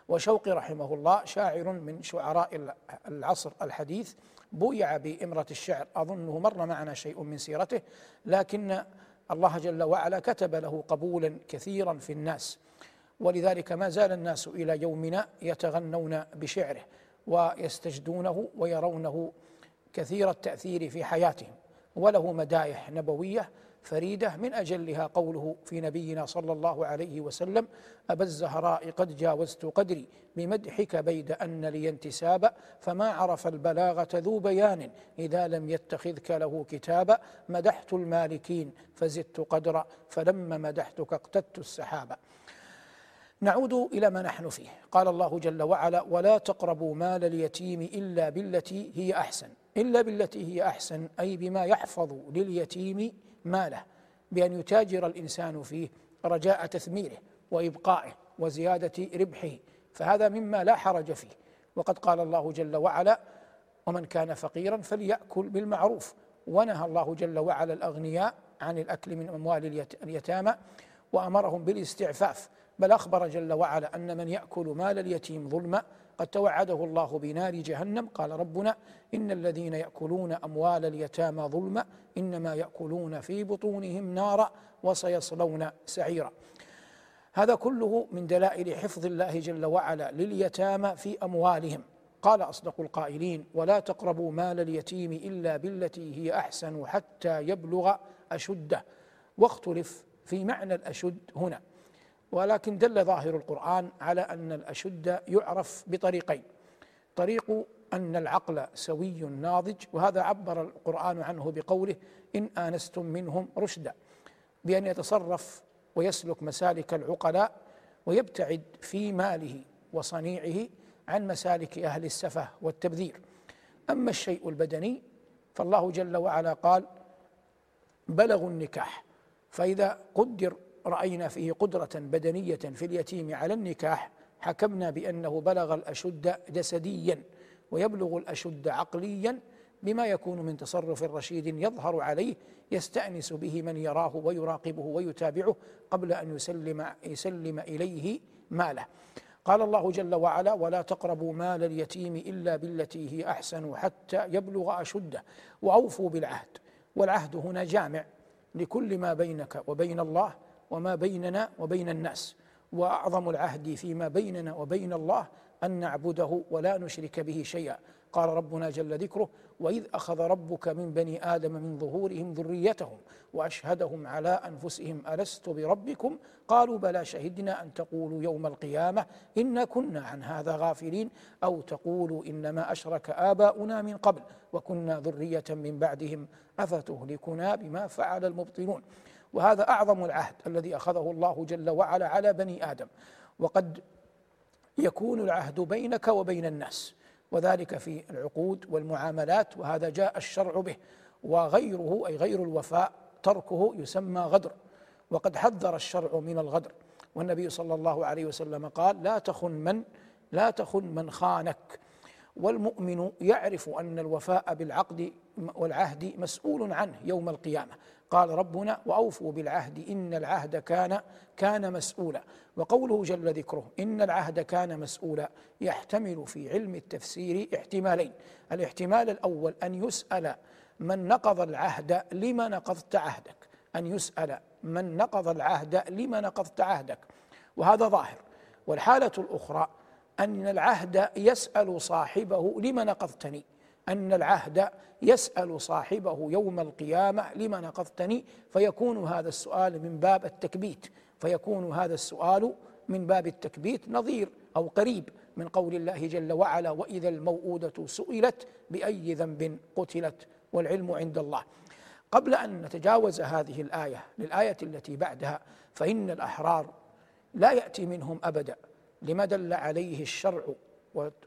وشوقي رحمه الله شاعر من شعراء العصر الحديث بويع بإمرة الشعر أظنه مر معنا شيء من سيرته لكن الله جل وعلا كتب له قبولا كثيرا في الناس. ولذلك ما زال الناس إلى يومنا يتغنون بشعره ويستجدونه ويرونه كثير التأثير في حياتهم. وله مدايح نبوية فريدة من أجلها قوله في نبينا صلى الله عليه وسلم ابا الزهراء قد جاوزت قدري بمدحك بيد أن لي انتسابا فما عرف البلاغة ذو بيان إذا لم يتخذك له كتابا. مدحت المالكين فزدت قدرا فلما مدحتك اقتدت السحابا. نعود إلى ما نحن فيه. قال الله جل وعلا ولا تقربوا مال اليتيم إلا بالتي هي أحسن. إلا بالتي هي أحسن أي بما يحفظ لليتيم ماله. بأن يتاجر الإنسان فيه رجاء تثميره وإبقائه وزيادة ربحه فهذا مما لا حرج فيه. وقد قال الله جل وعلا ومن كان فقيرا فليأكل بالمعروف. ونهى الله جل وعلا الأغنياء عن الأكل من أموال اليتامى وأمرهم بالاستعفاف. بل أخبر جل وعلا أن من يأكل مال اليتيم ظلما قد توعده الله بنار جهنم. قال ربنا إن الذين يأكلون أموال اليتامى ظلما إنما يأكلون في بطونهم نارا وسيصلون سعيرا. هذا كله من دلائل حفظ الله جل وعلا لليتامى في أموالهم. قال أصدق القائلين ولا تقربوا مال اليتيم إلا بالتي هي أحسن حتى يبلغ أشده. واختلف في معنى الأشد هنا. ولكن دل ظاهر القرآن على أن الأشد يعرف بطريقين. طريق أن العقل سوي ناضج وهذا عبر القرآن عنه بقوله إن آنستم منهم رشدا بأن يتصرف ويسلك مسالك العقلاء ويبتعد في ماله وصنيعه عن مسالك أهل السفه والتبذير. أما الشيء البدني فالله جل وعلا قال بلغوا النكاح فإذا قدر رأينا فيه قدرة بدنية في اليتيم على النكاح حكمنا بأنه بلغ الأشد جسديا ويبلغ الأشد عقليا بما يكون من تصرف رشيد يظهر عليه يستأنس به من يراه ويراقبه ويتابعه قبل أن يسلم يسلم إليه ماله. قال الله جل وعلا ولا تقربوا مال اليتيم إلا بالتي هي أحسن حتى يبلغ أشده وأوفوا بالعهد. والعهد هنا جامع لكل ما بينك وبين الله وما بيننا وبين الناس. وأعظم العهد فيما بيننا وبين الله أن نعبده ولا نشرك به شيئا. قال ربنا جل ذكره وإذ أخذ ربك من بني آدم من ظهورهم ذريتهم وأشهدهم على أنفسهم ألست بربكم؟ قالوا بلى شهدنا أن تقولوا يوم القيامة انا كنا عن هذا غافلين أو تقولوا إنما أشرك آباؤنا من قبل وكنا ذرية من بعدهم. أفتهلكنا بما فعل المبطلون؟ وهذا أعظم العهد الذي أخذه الله جل وعلا على بني آدم. وقد يكون العهد بينك وبين الناس وذلك في العقود والمعاملات وهذا جاء الشرع به وغيره أي غير الوفاء تركه يسمى غدر. وقد حذر الشرع من الغدر. والنبي صلى الله عليه وسلم قال لا تخن من لا تخن من خانك. والمؤمن يعرف أن الوفاء بالعقد والعهد مسؤول عنه يوم القيامة. قال ربنا وأوفوا بالعهد إن العهد كان كان مسؤولا. وقوله جل ذكره إن العهد كان مسؤولا يحتمل في علم التفسير احتمالين. الاحتمال الأول أن يسأل من نقض العهد لما نقضت عهدك. أن يسأل من نقض العهد لما نقضت عهدك. وهذا ظاهر. والحالة الأخرى أن العهد يسأل صاحبه لما نقضتني. أن العهد يسأل صاحبه يوم القيامة لما نقضتني فيكون هذا السؤال من باب التكبيت فيكون هذا السؤال من باب التكبيت نظير أو قريب من قول الله جل وعلا وإذا الموءودة سئلت بأي ذنب قتلت والعلم عند الله. قبل أن نتجاوز هذه الآية للآية التي بعدها فإن الأحرار لا يأتي منهم أبدا لما دل عليه الشرع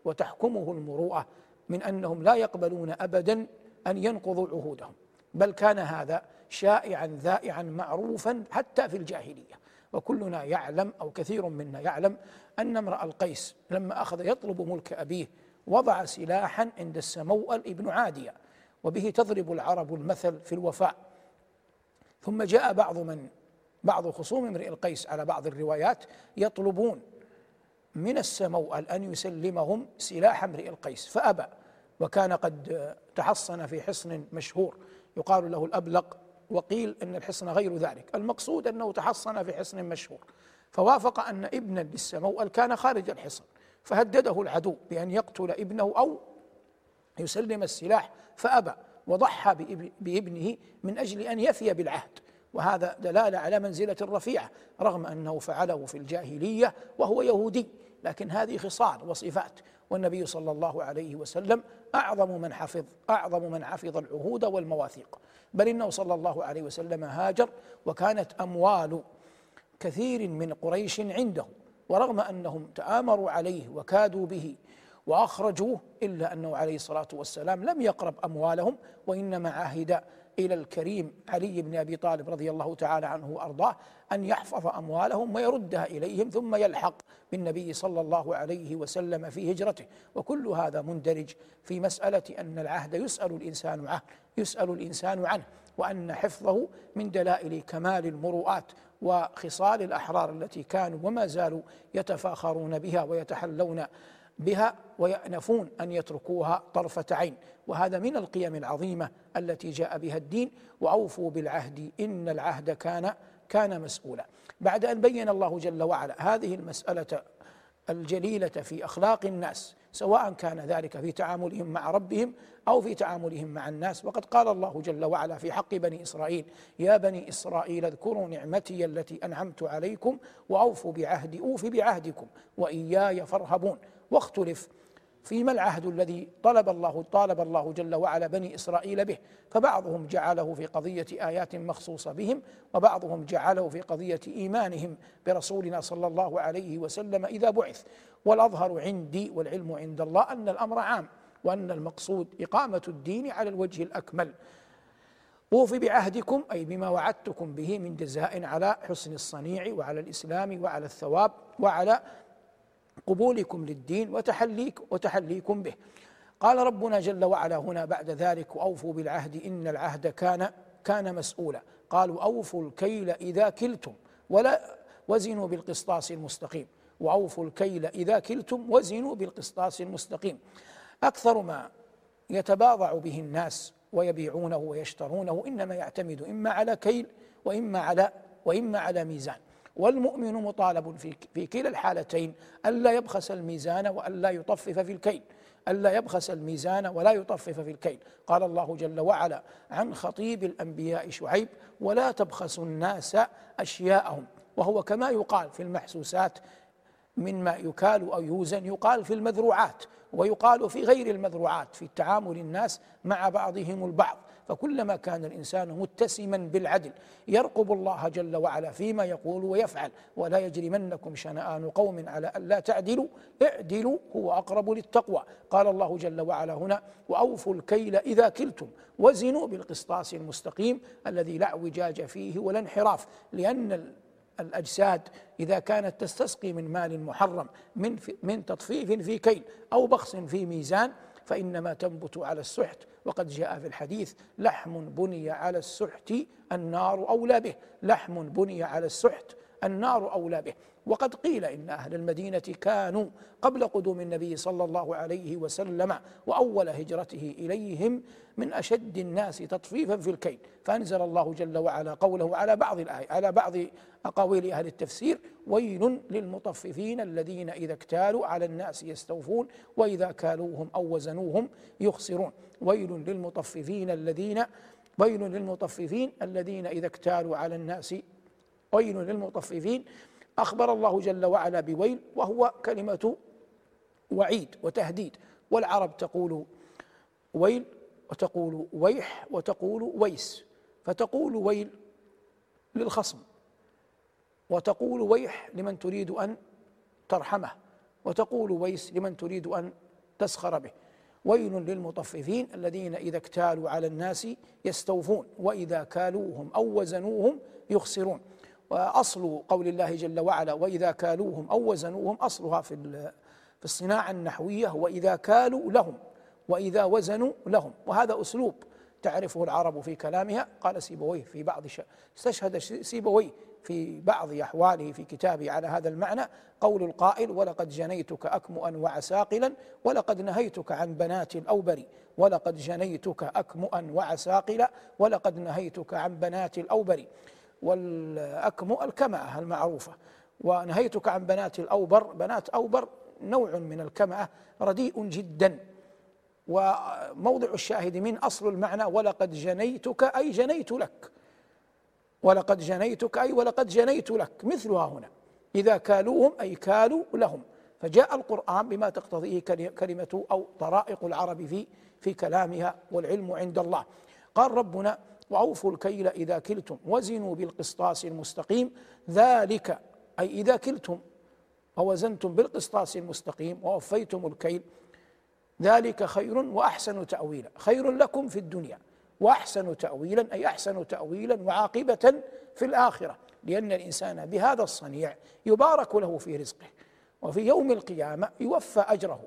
وتحكمه المروءة من أنهم لا يقبلون ابدا أن ينقضوا عهودهم بل كان هذا شائعا ذائعا معروفا حتى في الجاهلية. وكلنا يعلم أو كثير منا يعلم أن امرأ القيس لما أخذ يطلب ملك أبيه وضع سلاحا عند السموأل ابن عادية وبه تضرب العرب المثل في الوفاء. ثم جاء بعض من بعض خصوم امرئ القيس على بعض الروايات يطلبون من السموأل أن يسلمهم سلاح امرئ القيس فأبى وكان قد تحصن في حصن مشهور يقال له الأبلق وقيل أن الحصن غير ذلك. المقصود أنه تحصن في حصن مشهور. فوافق أن ابنا للسموأل كان خارج الحصن فهدده العدو بأن يقتل ابنه أو يسلم السلاح فأبى وضحى بابنه من أجل أن يفي بالعهد. وهذا دلالة على منزلة رفيعة رغم أنه فعله في الجاهلية وهو يهودي. لكن هذه خصال وصفات. والنبي صلى الله عليه وسلم أعظم من حفظ أعظم من حفظ العهود والمواثيق. بل إنه صلى الله عليه وسلم هاجر وكانت أموال كثير من قريش عنده ورغم أنهم تآمروا عليه وكادوا به وأخرجوه إلا أنه عليه الصلاة والسلام لم يقرب أموالهم وإنما عهد إلى الكريم علي بن أبي طالب رضي الله تعالى عنه وأرضاه أن يحفظ أموالهم ويردها إليهم ثم يلحق بالنبي صلى الله عليه وسلم في هجرته. وكل هذا مندرج في مسألة أن العهد يسأل الإنسان عنه يسأل الإنسان عنه وأن حفظه من دلائل كمال المروءات وخصال الأحرار التي كانوا وما زالوا يتفاخرون بها ويتحلون بها ويأنفون أن يتركوها طرفة عين. وهذا من القيم العظيمة التي جاء بها الدين. وأوفوا بالعهد إن العهد كان كان مسؤولا. بعد أن بين الله جل وعلا هذه المسألة الجليلة في أخلاق الناس سواء كان ذلك في تعاملهم مع ربهم أو في تعاملهم مع الناس وقد قال الله جل وعلا في حق بني إسرائيل يا بني إسرائيل اذكروا نعمتي التي أنعمت عليكم وأوفوا بعهدي أوف بعهدكم وإياي فارهبون. واختلف فيما العهد الذي طلب الله طالب الله جل وعلا بني إسرائيل به. فبعضهم جعله في قضية آيات مخصوصة بهم وبعضهم جعله في قضية إيمانهم برسولنا صلى الله عليه وسلم إذا بعث. والأظهر عندي والعلم عند الله أن الأمر عام وأن المقصود إقامة الدين على الوجه الأكمل. اوف بعهدكم أي بما وعدتكم به من جزاء على حسن الصنيع وعلى الإسلام وعلى الثواب وعلى قبولكم للدين وتحليك وتحليكم به. قال ربنا جل وعلا هنا بعد ذلك وأوفوا بالعهد إن العهد كان كان مسؤولا. قالوا أوفوا الكيل إذا كلتم ولا وزنوا بالقسطاس المستقيم. وأوفوا الكيل إذا كلتم وزنوا بالقسطاس المستقيم. أكثر ما يتباضع به الناس ويبيعونه ويشترونه إنما يعتمد إما على كيل وإما على وإما على ميزان. والمؤمن مطالب في في كلا الحالتين الا يبخس الميزان والا يطفف في الكيل. الا يبخس الميزان ولا يطفف في الكيل. قال الله جل وعلا عن خطيب الأنبياء شعيب ولا تبخسوا الناس أشياءهم. وهو كما يقال في المحسوسات مما يكال أو يوزن يقال في المذروعات ويقال في غير المذروعات في تعامل الناس مع بعضهم البعض. فكلما كان الإنسان متسما بالعدل يرقب الله جل وعلا فيما يقول ويفعل ولا يجرمنكم شنآن قوم على الا تعدلوا اعدلوا هو أقرب للتقوى. قال الله جل وعلا هنا وأوفوا الكيل إذا كلتم وزنوا بالقسطاس المستقيم الذي لا اعوجاج فيه ولا انحراف لأن الأجساد إذا كانت تستسقي من مال محرم من من تطفيف في كيل أو بخس في ميزان فإنما تنبت على السحت. وقد جاء في الحديث لحم بني على السحت النار أولى به. لحم بني على السحت النار أولى به. وقد قيل إن أهل المدينة كانوا قبل قدوم النبي صلى الله عليه وسلم وأول هجرته إليهم من أشد الناس تطفيفا في الكيل. فأنزل الله جل وعلا قوله على بعض الآية على بعض أقاويل أهل التفسير ويل للمطففين الذين إذا اكتالوا على الناس يستوفون وإذا كالوهم أو وزنوهم يخسرون. ويل للمطففين الذين ويل للمطففين الذين إذا اكتالوا على الناس ويل للمطففين. أخبر الله جل وعلا بويل وهو كلمة وعيد وتهديد. والعرب تقول ويل وتقول ويح وتقول ويس فتقول ويل للخصم. وتقول ويح لمن تريد أن ترحمه وتقول ويس لمن تريد أن تسخر به. ويل للمطففين الذين إذا اكتالوا على الناس يستوفون وإذا كالوهم أو وزنوهم يخسرون. وأصل قول الله جل وعلا وإذا كالوهم أو وزنوهم أصلها في في الصناعة النحوية وإذا كالوا لهم وإذا وزنوا لهم. وهذا أسلوب تعرفه العرب في كلامها. قال سيبويه في بعض ش... استشهد سيبويه في بعض أحواله في كتابه على هذا المعنى قول القائل ولقد جنيتك أكمؤا وعساقلا ولقد نهيتك عن بنات الاوبر ولقد جنيتك أكمؤا وعساقلا ولقد نهيتك عن بنات الاوبر والأكم الكمأة المعروفة ونهيتك عن بنات الأوبر بنات أوبر نوع من الكمأة رديء جدا. وموضع الشاهد من أصل المعنى ولقد جنيتك أي جنيت لك. ولقد جنيتك أي ولقد جنيت لك مثلها هنا. إذا كالوهم أي كالوا لهم. فجاء القرآن بما تقتضيه كلمة أو طرائق العرب في في كلامها والعلم عند الله. قال ربنا وأوفوا الكيل إذا كلتم وزنوا بالقسطاس المستقيم. ذلك أي إذا كلتم ووزنتم بالقسطاس المستقيم ووفيتم الكيل ذلك خير وأحسن تأويلا. خير لكم في الدنيا. وأحسن تاويلا أي أحسن تاويلا وعاقبة في الآخرة لأن الإنسان بهذا الصنيع يبارك له في رزقه وفي يوم القيامة يوفى أجره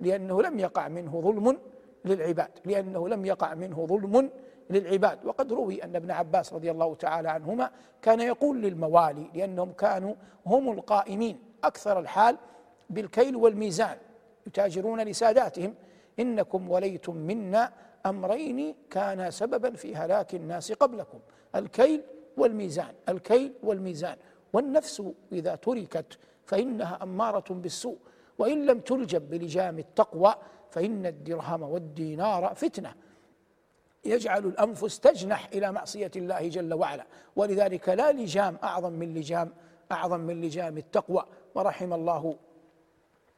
لأنه لم يقع منه ظلم للعباد لأنه لم يقع منه ظلم للعباد. وقد روي أن ابن عباس رضي الله تعالى عنهما كان يقول للموالي لأنهم كانوا هم القائمين أكثر الحال بالكيل والميزان يتاجرون لساداتهم إنكم وليتم منا أمرين كانا سببا في هلاك الناس قبلكم الكيل والميزان الكيل والميزان. والنفس إذا تركت فإنها أمارة بالسوء وإن لم تلجب بلجام التقوى فإن الدرهم والدينار فتنة. يجعل الأنفس تجنح إلى معصية الله جل وعلا. ولذلك لا لجام أعظم من لجام أعظم من لجام التقوى. ورحم الله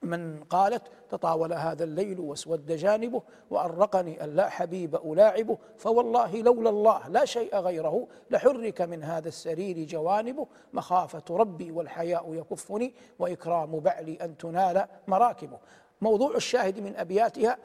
من قالت تطاول هذا الليل واسود جانبه وأرقني أن لا حبيب ألاعبه فوالله لولا الله لا شيء غيره لحرك من هذا السرير جوانبه مخافة ربي والحياء يكفني وإكرام بعلي أن تنال مراكبه موضوع الشاهد من أبياتها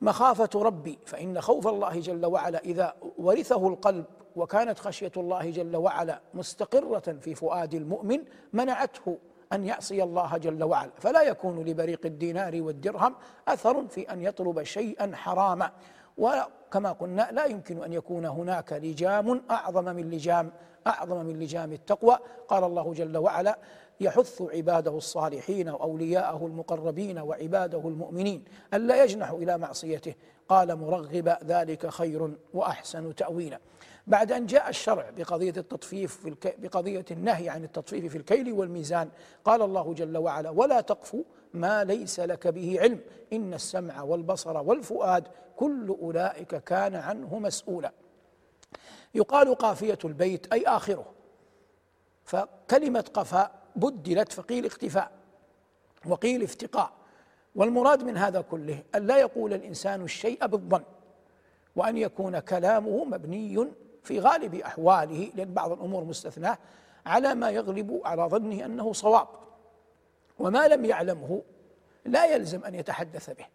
مخافة ربي فإن خوف الله جل وعلا إذا ورثه القلب وكانت خشية الله جل وعلا مستقرة في فؤاد المؤمن منعته أن يعصي الله جل وعلا. فلا يكون لبريق الدينار والدرهم أثر في أن يطلب شيئا حراما. وكما قلنا لا يمكن أن يكون هناك لجام أعظم من لجام أعظم من لجام التقوى. قال الله جل وعلا يحث عباده الصالحين وأولياءه المقربين وعباده المؤمنين الا يجنحوا إلى معصيته. قال مرغب ذلك خير وأحسن تاويلا. بعد أن جاء الشرع بقضية التطفيف في الك... بقضية النهي عن التطفيف في الكيل والميزان قال الله جل وعلا ولا تقف ما ليس لك به علم إن السمع والبصر والفؤاد كل أولئك كان عنه مسؤولا. يقال قافية البيت أي آخره. فكلمة قفاء بدلت فقيل اختفاء وقيل افتقاء. والمراد من هذا كله أن لا يقول الإنسان الشيء بالظن وأن يكون كلامه مبني في غالب أحواله لأن بعض الأمور مستثناة على ما يغلب على ظنه أنه صواب. وما لم يعلمه لا يلزم أن يتحدث به.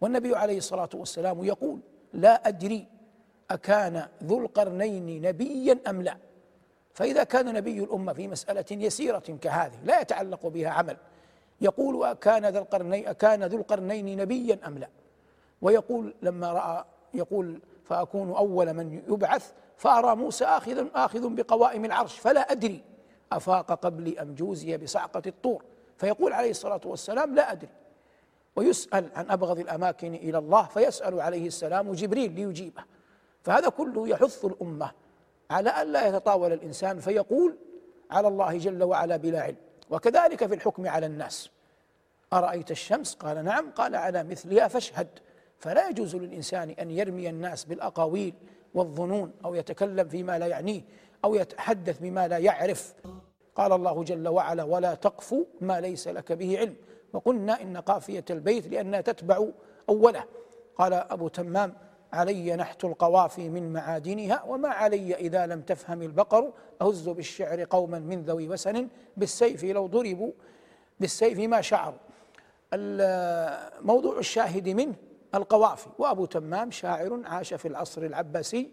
والنبي عليه الصلاة والسلام يقول لا أدري أكان ذو القرنين نبيا أم لا. فإذا كان نبي الأمة في مسألة يسيرة كهذه لا يتعلق بها عمل. يقول أكان ذا القرنين أكان ذو القرنين نبيا أم لا؟ ويقول لما رأى يقول فأكون أول من يبعث فأرى موسى آخذ آخذ بقوائم العرش فلا أدري أفاق قبلي أم جوزي بصعقة الطور. فيقول عليه الصلاة والسلام لا أدري. ويسأل عن أبغض الأماكن إلى الله فيسأل عليه السلام جبريل ليجيبه. فهذا كله يحث الأمة على ألا يتطاول الإنسان فيقول على الله جل وعلا بلا علم. وكذلك في الحكم على الناس. أرأيت الشمس؟ قال نعم. قال على مثلها فاشهد. فلا يجوز للإنسان أن يرمي الناس بالأقاويل والظنون أو يتكلم فيما لا يعنيه أو يتحدث بما لا يعرف. قال الله جل وعلا ولا تقف ما ليس لك به علم. وقلنا إن قافية البيت لأنها تتبع أوله. قال أبو تمام علي نحت القوافي من معادنها وما علي إذا لم تفهم البقر أهز بالشعر قوما من ذوي وسن بالسيف لو ضربوا بالسيف ما شعروا. موضوع الشاهد منه القوافي وأبو تمام شاعر عاش في العصر العباسي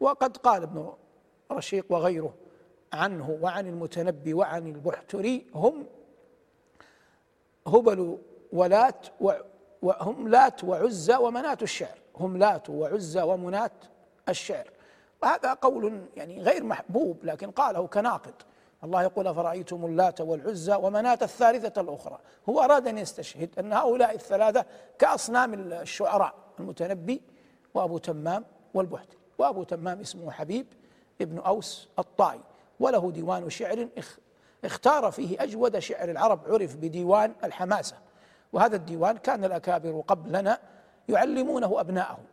وقد قال ابن رشيق وغيره عنه وعن المتنبي وعن البحتري هم هبل ولات وهم لات وعزى ومنات الشعر هم لات وعزى ومنات الشعر. وهذا قول يعني غير محبوب لكن قاله كناقض الله يقول أفرأيتم اللات والعزى ومناة الثالثة الأخرى؟ هو أراد أن يستشهد أن هؤلاء الثلاثة كأصنام الشعراء المتنبي وأبو تمام والبحتري وأبو تمام اسمه حبيب ابن أوس الطائي وله ديوان شعر اختار فيه أجود شعر العرب عرف بديوان الحماسة. وهذا الديوان كان الأكابر قبلنا يعلمونه أبناءهم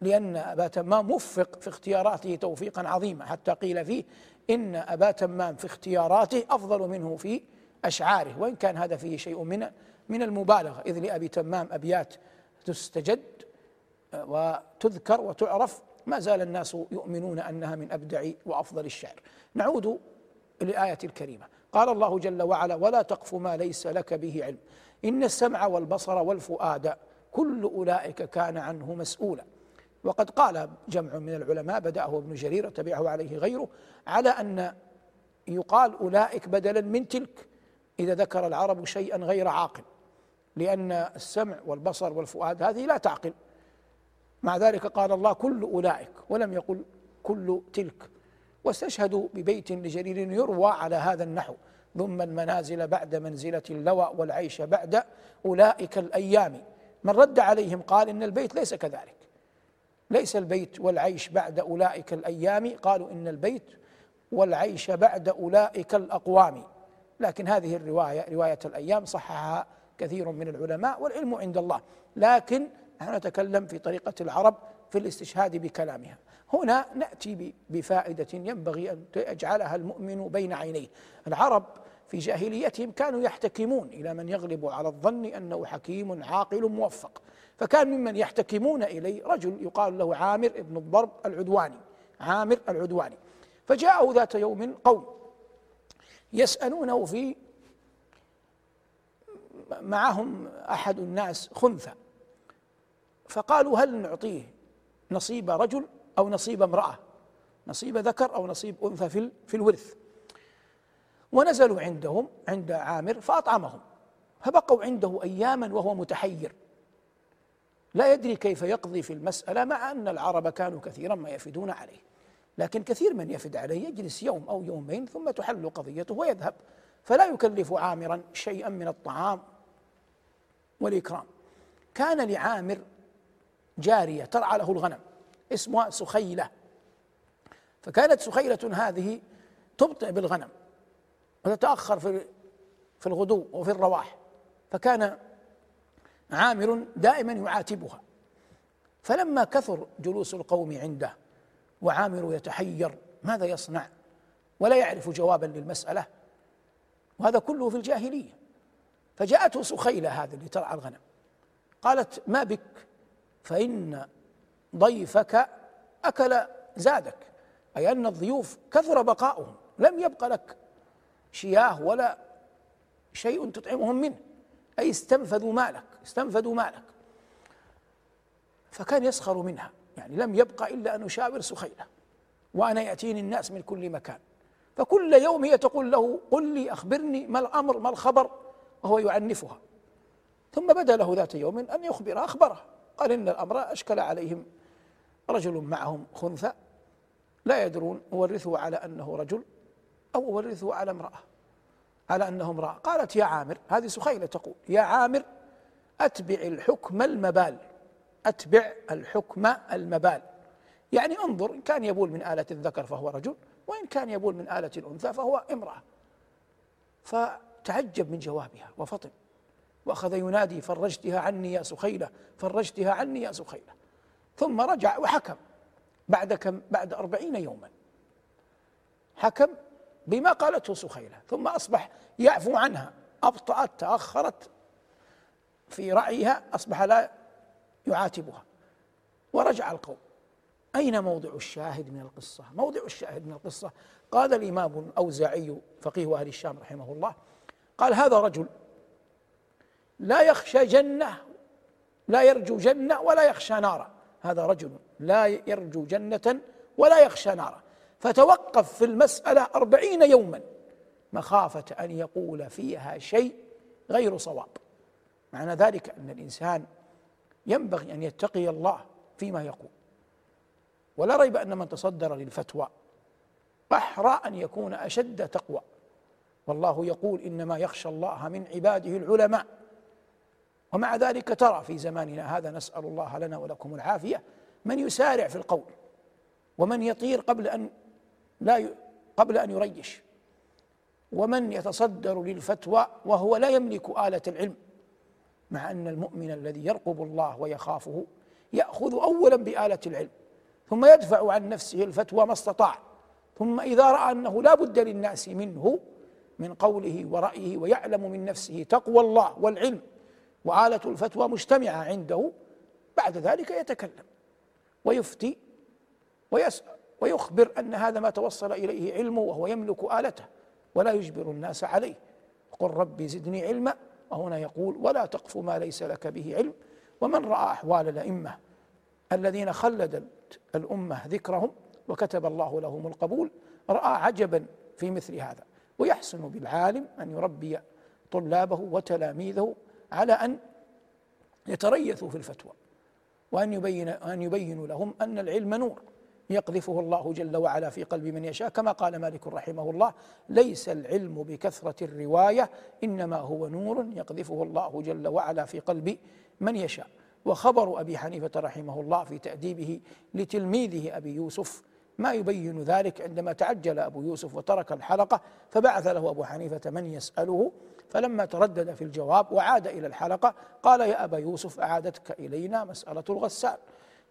لأن أبا تمام وفق في اختياراته توفيقا عظيما. حتى قيل فيه إن أبا تمام في اختياراته أفضل منه في أشعاره وإن كان هذا فيه شيء من من المبالغة إذ لأبي تمام أبيات تستجد وتذكر وتعرف ما زال الناس يؤمنون أنها من أبدع وأفضل الشعر. نعود للآية الكريمة. قال الله جل وعلا ولا تقف ما ليس لك به علم. إن السمع والبصر والفؤاد كل أولئك كان عنه مسؤولا. وقد قال جمع من العلماء بدأه ابن جرير وتبعه عليه غيره على أن يقال أولئك بدلا من تلك إذا ذكر العرب شيئا غير عاقل لأن السمع والبصر والفؤاد هذه لا تعقل. مع ذلك قال الله كل أولئك ولم يقل كل تلك. واستشهدوا ببيت لجرير يروى على هذا النحو ثم المنازل بعد منزلة اللوى والعيش بعد أولئك الأيام. من رد عليهم قال إن البيت ليس كذلك. ليس البيت والعيش بعد أولئك الأيام. قالوا إن البيت والعيش بعد أولئك الأقوام. لكن هذه الرواية رواية الأيام صححها كثير من العلماء والعلم عند الله. لكن نحن نتكلم في طريقة العرب في الاستشهاد بكلامها. هنا نأتي بفائدة ينبغي أن يجعلها المؤمن بين عينيه. العرب في جاهليتهم كانوا يحتكمون إلى من يغلب على الظن أنه حكيم عاقل موفق. فكان ممن يحتكمون إليه رجل يقال له عامر بن الضرب العدواني عامر العدواني. فجاءه ذات يوم قوم يسألونه في معهم أحد الناس خنثى فقالوا هل نعطيه نصيب رجل أو نصيب امرأة؟ نصيب ذكر أو نصيب أنثى في في الورث. ونزلوا عندهم عند عامر فأطعمهم فبقوا عنده أياما وهو متحير. لا يدري كيف يقضي في المسألة مع أن العرب كانوا كثيرا ما يفدون عليه. لكن كثير من يفد عليه يجلس يوم أو يومين ثم تحل قضيته ويذهب. فلا يكلف عامرا شيئا من الطعام والإكرام. كان لعامر جارية ترعى له الغنم اسمها سخيلة. فكانت سخيلة هذه تبطئ بالغنم وتتأخر في في الغدو وفي الرواح. فكان عامر دائما يعاتبها. فلما كثر جلوس القوم عنده وعامر يتحير ماذا يصنع؟ ولا يعرف جوابا للمسألة. وهذا كله في الجاهلية. فجاءته سخيلة هذا اللي ترعى الغنم. قالت ما بك؟ فإن ضيفك أكل زادك. أي أن الضيوف كثر بقاؤهم. لم يبق لك شياه ولا شيء تطعمهم منه. أي استنفذوا مالك. استنفذوا مالك. فكان يسخر منها يعني لم يبقى إلا أن أشاور سخيلة وأنا يأتيني الناس من كل مكان. فكل يوم هي تقول له قل لي أخبرني ما الأمر ما الخبر وهو يعنفها. ثم بدا له ذات يوم أن يخبرها أخبره. قال إن الأمر أشكل عليهم رجل معهم خنثى لا يدرون أورثه على أنه رجل أو أورثه على امرأة على أنه امرأة. قالت يا عامر هذه سخيلة تقول يا عامر أتبع الحكم المبال. أتبع الحكم المبال. يعني انظر إن كان يبول من آلة الذكر فهو رجل وإن كان يبول من آلة الأنثى فهو امرأة. فتعجب من جوابها وفطن. وأخذ ينادي فرجتها عني يا سخيلة فرجتها عني يا سخيلة. ثم رجع وحكم بعد كم بعد أربعين يوما. حكم بما قالته سخيلة ثم أصبح يعفو عنها. أبطأت تأخرت في رأيها أصبح لا يعاتبها. ورجع القوم. أين موضع الشاهد من القصة؟ موضع الشاهد من القصة. قال الإمام الأوزاعي فقيه أهل الشام رحمه الله قال هذا رجل لا يخشى جنة لا يرجو جنة ولا يخشى نارا. هذا رجل لا يرجو جنة ولا يخشى نارا. فتوقف في المسألة أربعين يوما مخافة أن يقول فيها شيء غير صواب. معنى ذلك أن الإنسان ينبغي أن يتقي الله فيما يقول. ولا ريب أن من تصدر للفتوى أحرى أن يكون أشد تقوى. والله يقول إنما يخشى الله من عباده العلماء. ومع ذلك ترى في زماننا هذا نسأل الله لنا ولكم العافية من يسارع في القول ومن يطير قبل أن لا ي... قبل أن يريش. ومن يتصدر للفتوى وهو لا يملك آلة العلم. مع أن المؤمن الذي يرقب الله ويخافه يأخذ أولا بآلة العلم ثم يدفع عن نفسه الفتوى ما استطاع ثم إذا رأى أنه لا بد للناس منه من قوله ورأيه ويعلم من نفسه تقوى الله والعلم وآلة الفتوى مجتمعة عنده بعد ذلك يتكلم ويفتي ويسأل ويخبر أن هذا ما توصل إليه علمه وهو يملك آلته ولا يجبر الناس عليه قل ربي زدني علما وهنا يقول ولا تقف ما ليس لك به علم ومن رأى أحوال الأئمة الذين خلدت الأمة ذكرهم وكتب الله لهم القبول رأى عجبا في مثل هذا ويحسن بالعالم أن يربي طلابه وتلاميذه على أن يتريثوا في الفتوى وأن يبين أن يبينوا لهم أن العلم نور. يقذفه الله جل وعلا في قلب من يشاء كما قال مالك رحمه الله ليس العلم بكثرة الرواية إنما هو نور يقذفه الله جل وعلا في قلب من يشاء. وخبر أبي حنيفة رحمه الله في تأديبه لتلميذه أبي يوسف ما يبين ذلك عندما تعجل أبو يوسف وترك الحلقة فبعث له أبو حنيفة من يسأله فلما تردد في الجواب وعاد إلى الحلقة قال يا أبا يوسف أعادتك إلينا مسألة الغسال.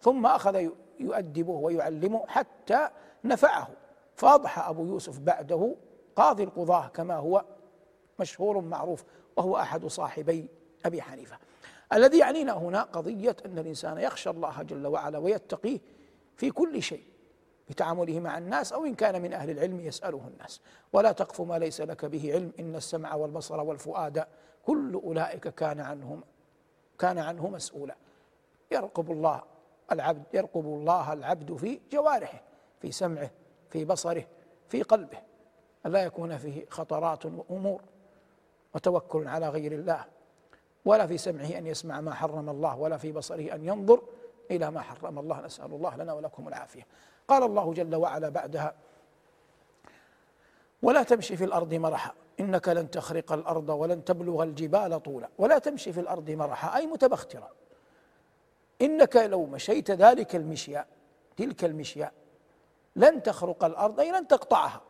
ثم أخذ يؤدبه ويعلمه حتى نفعه. فأضحى أبو يوسف بعده قاضي القضاة كما هو مشهور معروف وهو أحد صاحبي أبي حنيفة. الذي يعنينا هنا قضية أن الإنسان يخشى الله جل وعلا ويتقيه في كل شيء بتعامله مع الناس أو إن كان من أهل العلم يسأله الناس. ولا تقف ما ليس لك به علم إن السمع والبصر والفؤاد كل أولئك كان عنهم كان عنه مسؤولا. يرقب الله العبد يرقب الله العبد في جوارحه في سمعه في بصره في قلبه. ألا يكون فيه خطرات وأمور وتوكل على غير الله ولا في سمعه أن يسمع ما حرم الله ولا في بصره أن ينظر إلى ما حرم الله. نسأل الله لنا ولكم العافية. قال الله جل وعلا بعدها ولا تمشي في الأرض مرحا إنك لن تخرق الأرض ولن تبلغ الجبال طولا. ولا تمشي في الأرض مرحا أي متبخترا. إنك لو مشيت ذلك المشياء تلك المشياء لن تخرق الأرض أي لن تقطعها.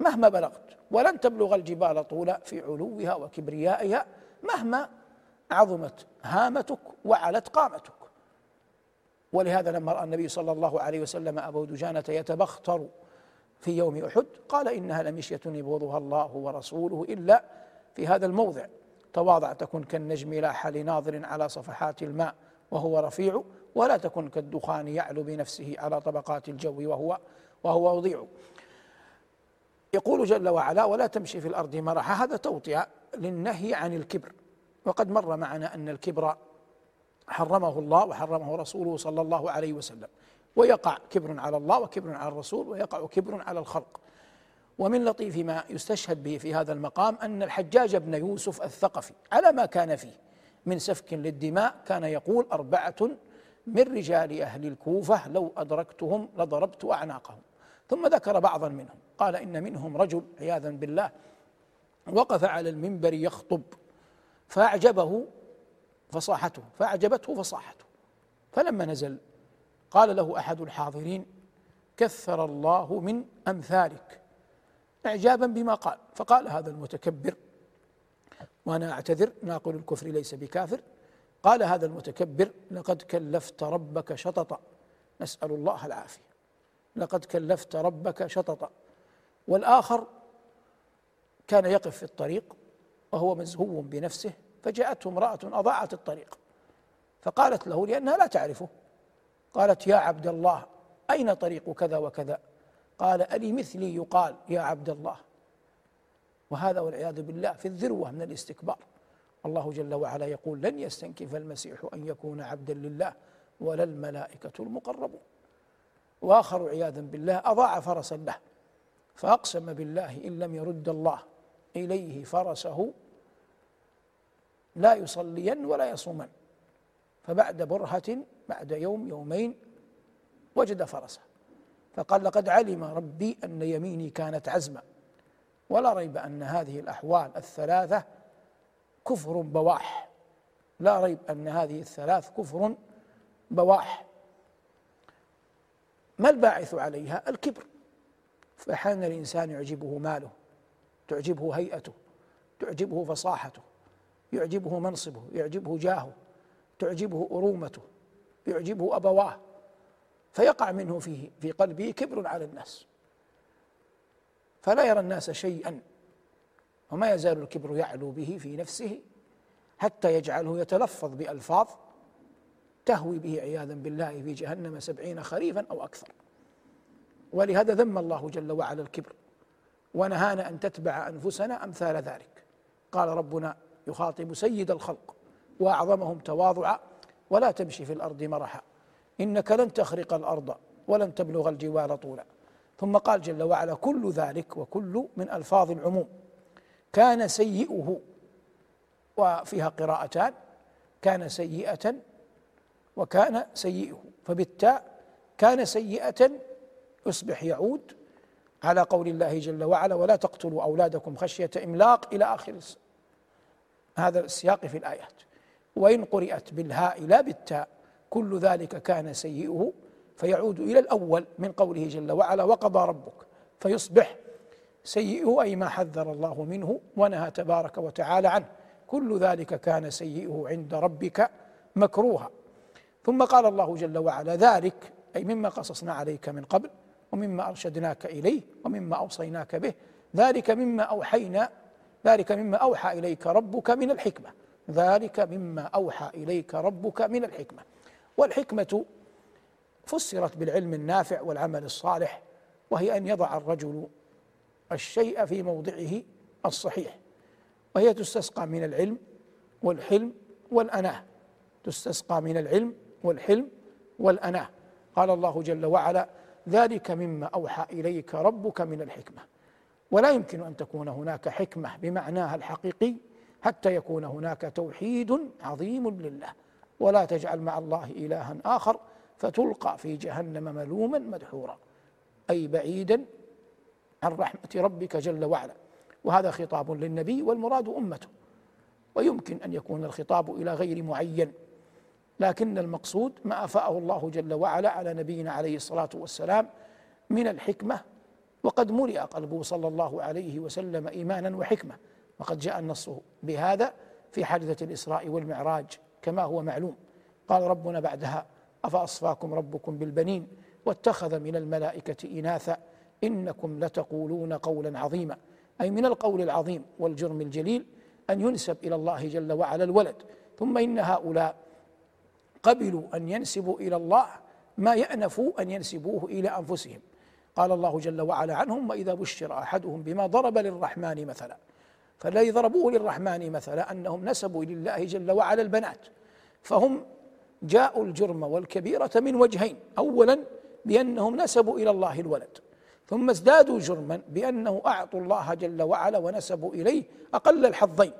مهما بلغت ولن تبلغ الجبال طولا في علوها وكبريائها مهما عظمت هامتك وعلت قامتك. ولهذا لما رأى النبي صلى الله عليه وسلم أبو دجانة يتبختر في يوم أحد قال إنها لمشية يبغضها الله ورسوله إلا في هذا الموضع. تواضع تكن كالنجم لاح لناظر على صفحات الماء. وهو رفيع ولا تكن كالدخان يعلو بنفسه على طبقات الجو وهو وهو وضيع. يقول جل وعلا ولا تمشي في الأرض مرحا. هذا توطئة للنهي عن الكبر. وقد مر معنا أن الكبر حرمه الله وحرمه رسوله صلى الله عليه وسلم. ويقع كبر على الله وكبر على الرسول ويقع كبر على الخلق. ومن لطيف ما يستشهد به في هذا المقام أن الحجاج بن يوسف الثقفي على ما كان فيه. من سفك للدماء كان يقول أربعة من رجال أهل الكوفة لو أدركتهم لضربت أعناقهم. ثم ذكر بعضا منهم. قال إن منهم رجل عياذا بالله وقف على المنبر يخطب فأعجبه فصاحته فأعجبته فصاحته. فلما نزل قال له أحد الحاضرين كثر الله من أمثالك. إعجابا بما قال. فقال هذا المتكبر وأنا أعتذر ناقل الكفر ليس بكافر. قال هذا المتكبر لقد كلفت ربك شططا. نسأل الله العافية. لقد كلفت ربك شططا. والآخر كان يقف في الطريق وهو مزهو بنفسه فجاءته امرأة أضاعت الطريق. فقالت له لأنها لا تعرفه. قالت يا عبد الله أين طريق كذا وكذا؟ قال ألي مثلي يقال يا عبد الله. وهذا والعياذ بالله في الذروة من الاستكبار. الله جل وعلا يقول لن يستنكف المسيح أن يكون عبدا لله ولا الملائكة المقربون. وآخر عياذا بالله أضاع فرسا له فأقسم بالله إن لم يرد الله إليه فرسه لا يصلين ولا يصومن فبعد برهة بعد يوم يومين وجد فرسه. فقال لقد علم ربي أن يميني كانت عزما. ولا ريب أن هذه الأحوال الثلاثة كفر بواح. لا ريب أن هذه الثلاث كفر بواح. ما الباعث عليها؟ الكبر. فحان الإنسان يعجبه ماله تعجبه هيئته تعجبه فصاحته يعجبه منصبه يعجبه جاهه تعجبه أرومته يعجبه أبواه. فيقع منه فيه في قلبه كبر على الناس. فلا يرى الناس شيئا وما يزال الكبر يعلو به في نفسه حتى يجعله يتلفظ بألفاظ تهوي به عياذا بالله في جهنم سبعين خريفا أو أكثر. ولهذا ذم الله جل وعلا الكبر ونهانا أن تتبع أنفسنا أمثال ذلك. قال ربنا يخاطب سيد الخلق وأعظمهم تواضعا ولا تمشي في الأرض مرحا إنك لن تخرق الأرض ولن تبلغ الجوال طولا. ثم قال جل وعلا كل ذلك وكل من ألفاظ العموم. كان سيئه وفيها قراءتان كان سيئة وكان سيئه. فبالتاء كان سيئة يصبح يعود على قول الله جل وعلا ولا تقتلوا أولادكم خشية إملاق إلى آخر هذا السياق في الآيات. وإن قرئت بالهاء لا بالتاء كل ذلك كان سيئه فيعود إلى الأول من قوله جل وعلا وقضى ربك فيصبح سيئه أي ما حذر الله منه ونهى تبارك وتعالى عنه. كل ذلك كان سيئه عند ربك مكروها. ثم قال الله جل وعلا ذلك أي مما قصصنا عليك من قبل ومما أرشدناك إليه ومما أوصيناك به. ذلك مما أوحينا ذلك مما أوحى إليك ربك من الحكمة. ذلك مما أوحى إليك ربك من الحكمة. والحكمة فسرت بالعلم النافع والعمل الصالح وهي أن يضع الرجل الشيء في موضعه الصحيح وهي تستسقى من العلم والحلم والأناة. تستسقى من العلم والحلم والأناة. قال الله جل وعلا ذلك مما أوحى إليك ربك من الحكمة. ولا يمكن أن تكون هناك حكمة بمعناها الحقيقي حتى يكون هناك توحيد عظيم لله. ولا تجعل مع الله إلها آخر فتلقى في جهنم ملوما مدحورا أي بعيدا عن رحمة ربك جل وعلا. وهذا خطاب للنبي والمراد أمته. ويمكن أن يكون الخطاب إلى غير معين لكن المقصود ما أفاءه الله جل وعلا على نبينا عليه الصلاة والسلام من الحكمة. وقد ملئ قلبه صلى الله عليه وسلم إيمانا وحكمة وقد جاء النص بهذا في حادثة الإسراء والمعراج كما هو معلوم. قال ربنا بعدها أفأصفاكم ربكم بالبنين واتخذ من الملائكة إناثا إنكم لتقولون قولا عظيما. أي من القول العظيم والجرم الجليل أن ينسب إلى الله جل وعلا الولد. ثم إن هؤلاء قبلوا أن ينسبوا إلى الله ما يأنفوا أن ينسبوه إلى أنفسهم. قال الله جل وعلا عنهم وإذا بشر أحدهم بما ضرب للرحمن مثلا فالذي ضربوه للرحمن مثلا أنهم نسبوا لله جل وعلا البنات. فهم جاءوا الجرم والكبيرة من وجهين. أولا بأنهم نسبوا إلى الله الولد ثم ازدادوا جرما بأنه أعطوا الله جل وعلا ونسبوا إليه أقل الحظين.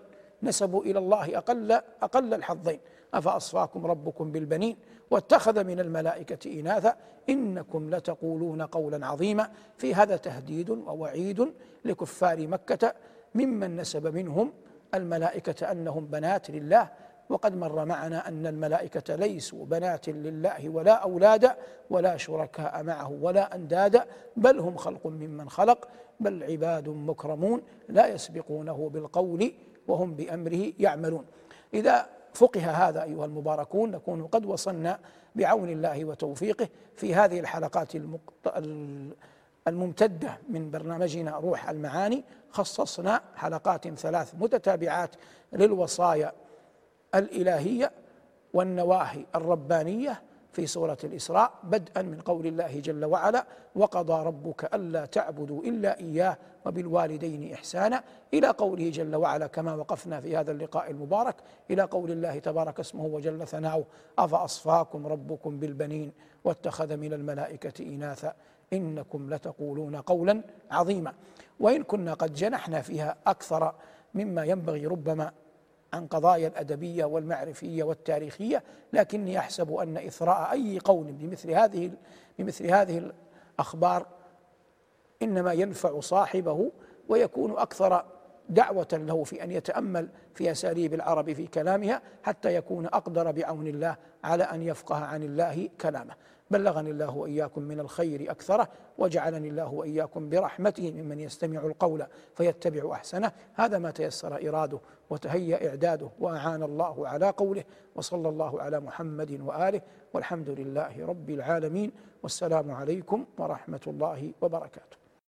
نسبوا إلى الله أقل أقل الحظين. أفأصفاكم ربكم بالبنين؟ واتخذ من الملائكة إناثا؟ إنكم لتقولون قولا عظيما. في هذا تهديد ووعيد لكفار مكة ممن نسب منهم الملائكة أنهم بنات لله وقد مر معنا أن الملائكة ليسوا بنات لله ولا أولادا ولا شركاء معه ولا أندادا بل هم خلق ممن خلق بل عباد مكرمون لا يسبقونه بالقول وهم بأمره يعملون. إذا فقه هذا أيها المباركون نكون قد وصلنا بعون الله وتوفيقه في هذه الحلقات الممتدة من برنامجنا روح المعاني. خصصنا حلقات ثلاث متتابعات للوصايا الإلهية والنواهي الربانية في سورة الإسراء بدءا من قول الله جل وعلا وقضى ربك ألا تعبدوا إلا إياه وبالوالدين إحسانا. إلى قوله جل وعلا كما وقفنا في هذا اللقاء المبارك إلى قول الله تبارك اسمه وجل ثناؤه أفأصفاكم ربكم بالبنين واتخذ من الملائكة إناثا؟ إنكم لتقولون قولا عظيما. وإن كنا قد جنحنا فيها أكثر مما ينبغي ربما عن قضايا الأدبية والمعرفية والتاريخية لكني أحسب أن إثراء أي قول بمثل هذه بمثل هذه الأخبار إنما ينفع صاحبه ويكون أكثر دعوة له في أن يتأمل في أساليب العرب في كلامها حتى يكون أقدر بعون الله على أن يفقه عن الله كلامه. بلغني الله وإياكم من الخير أكثره وجعلني الله وإياكم برحمته ممن يستمع القول فيتبع أحسنه. هذا ما تيسر إراده وتهيأ إعداده وأعان الله على قوله وصلى الله على محمد وآله والحمد لله رب العالمين والسلام عليكم ورحمة الله وبركاته.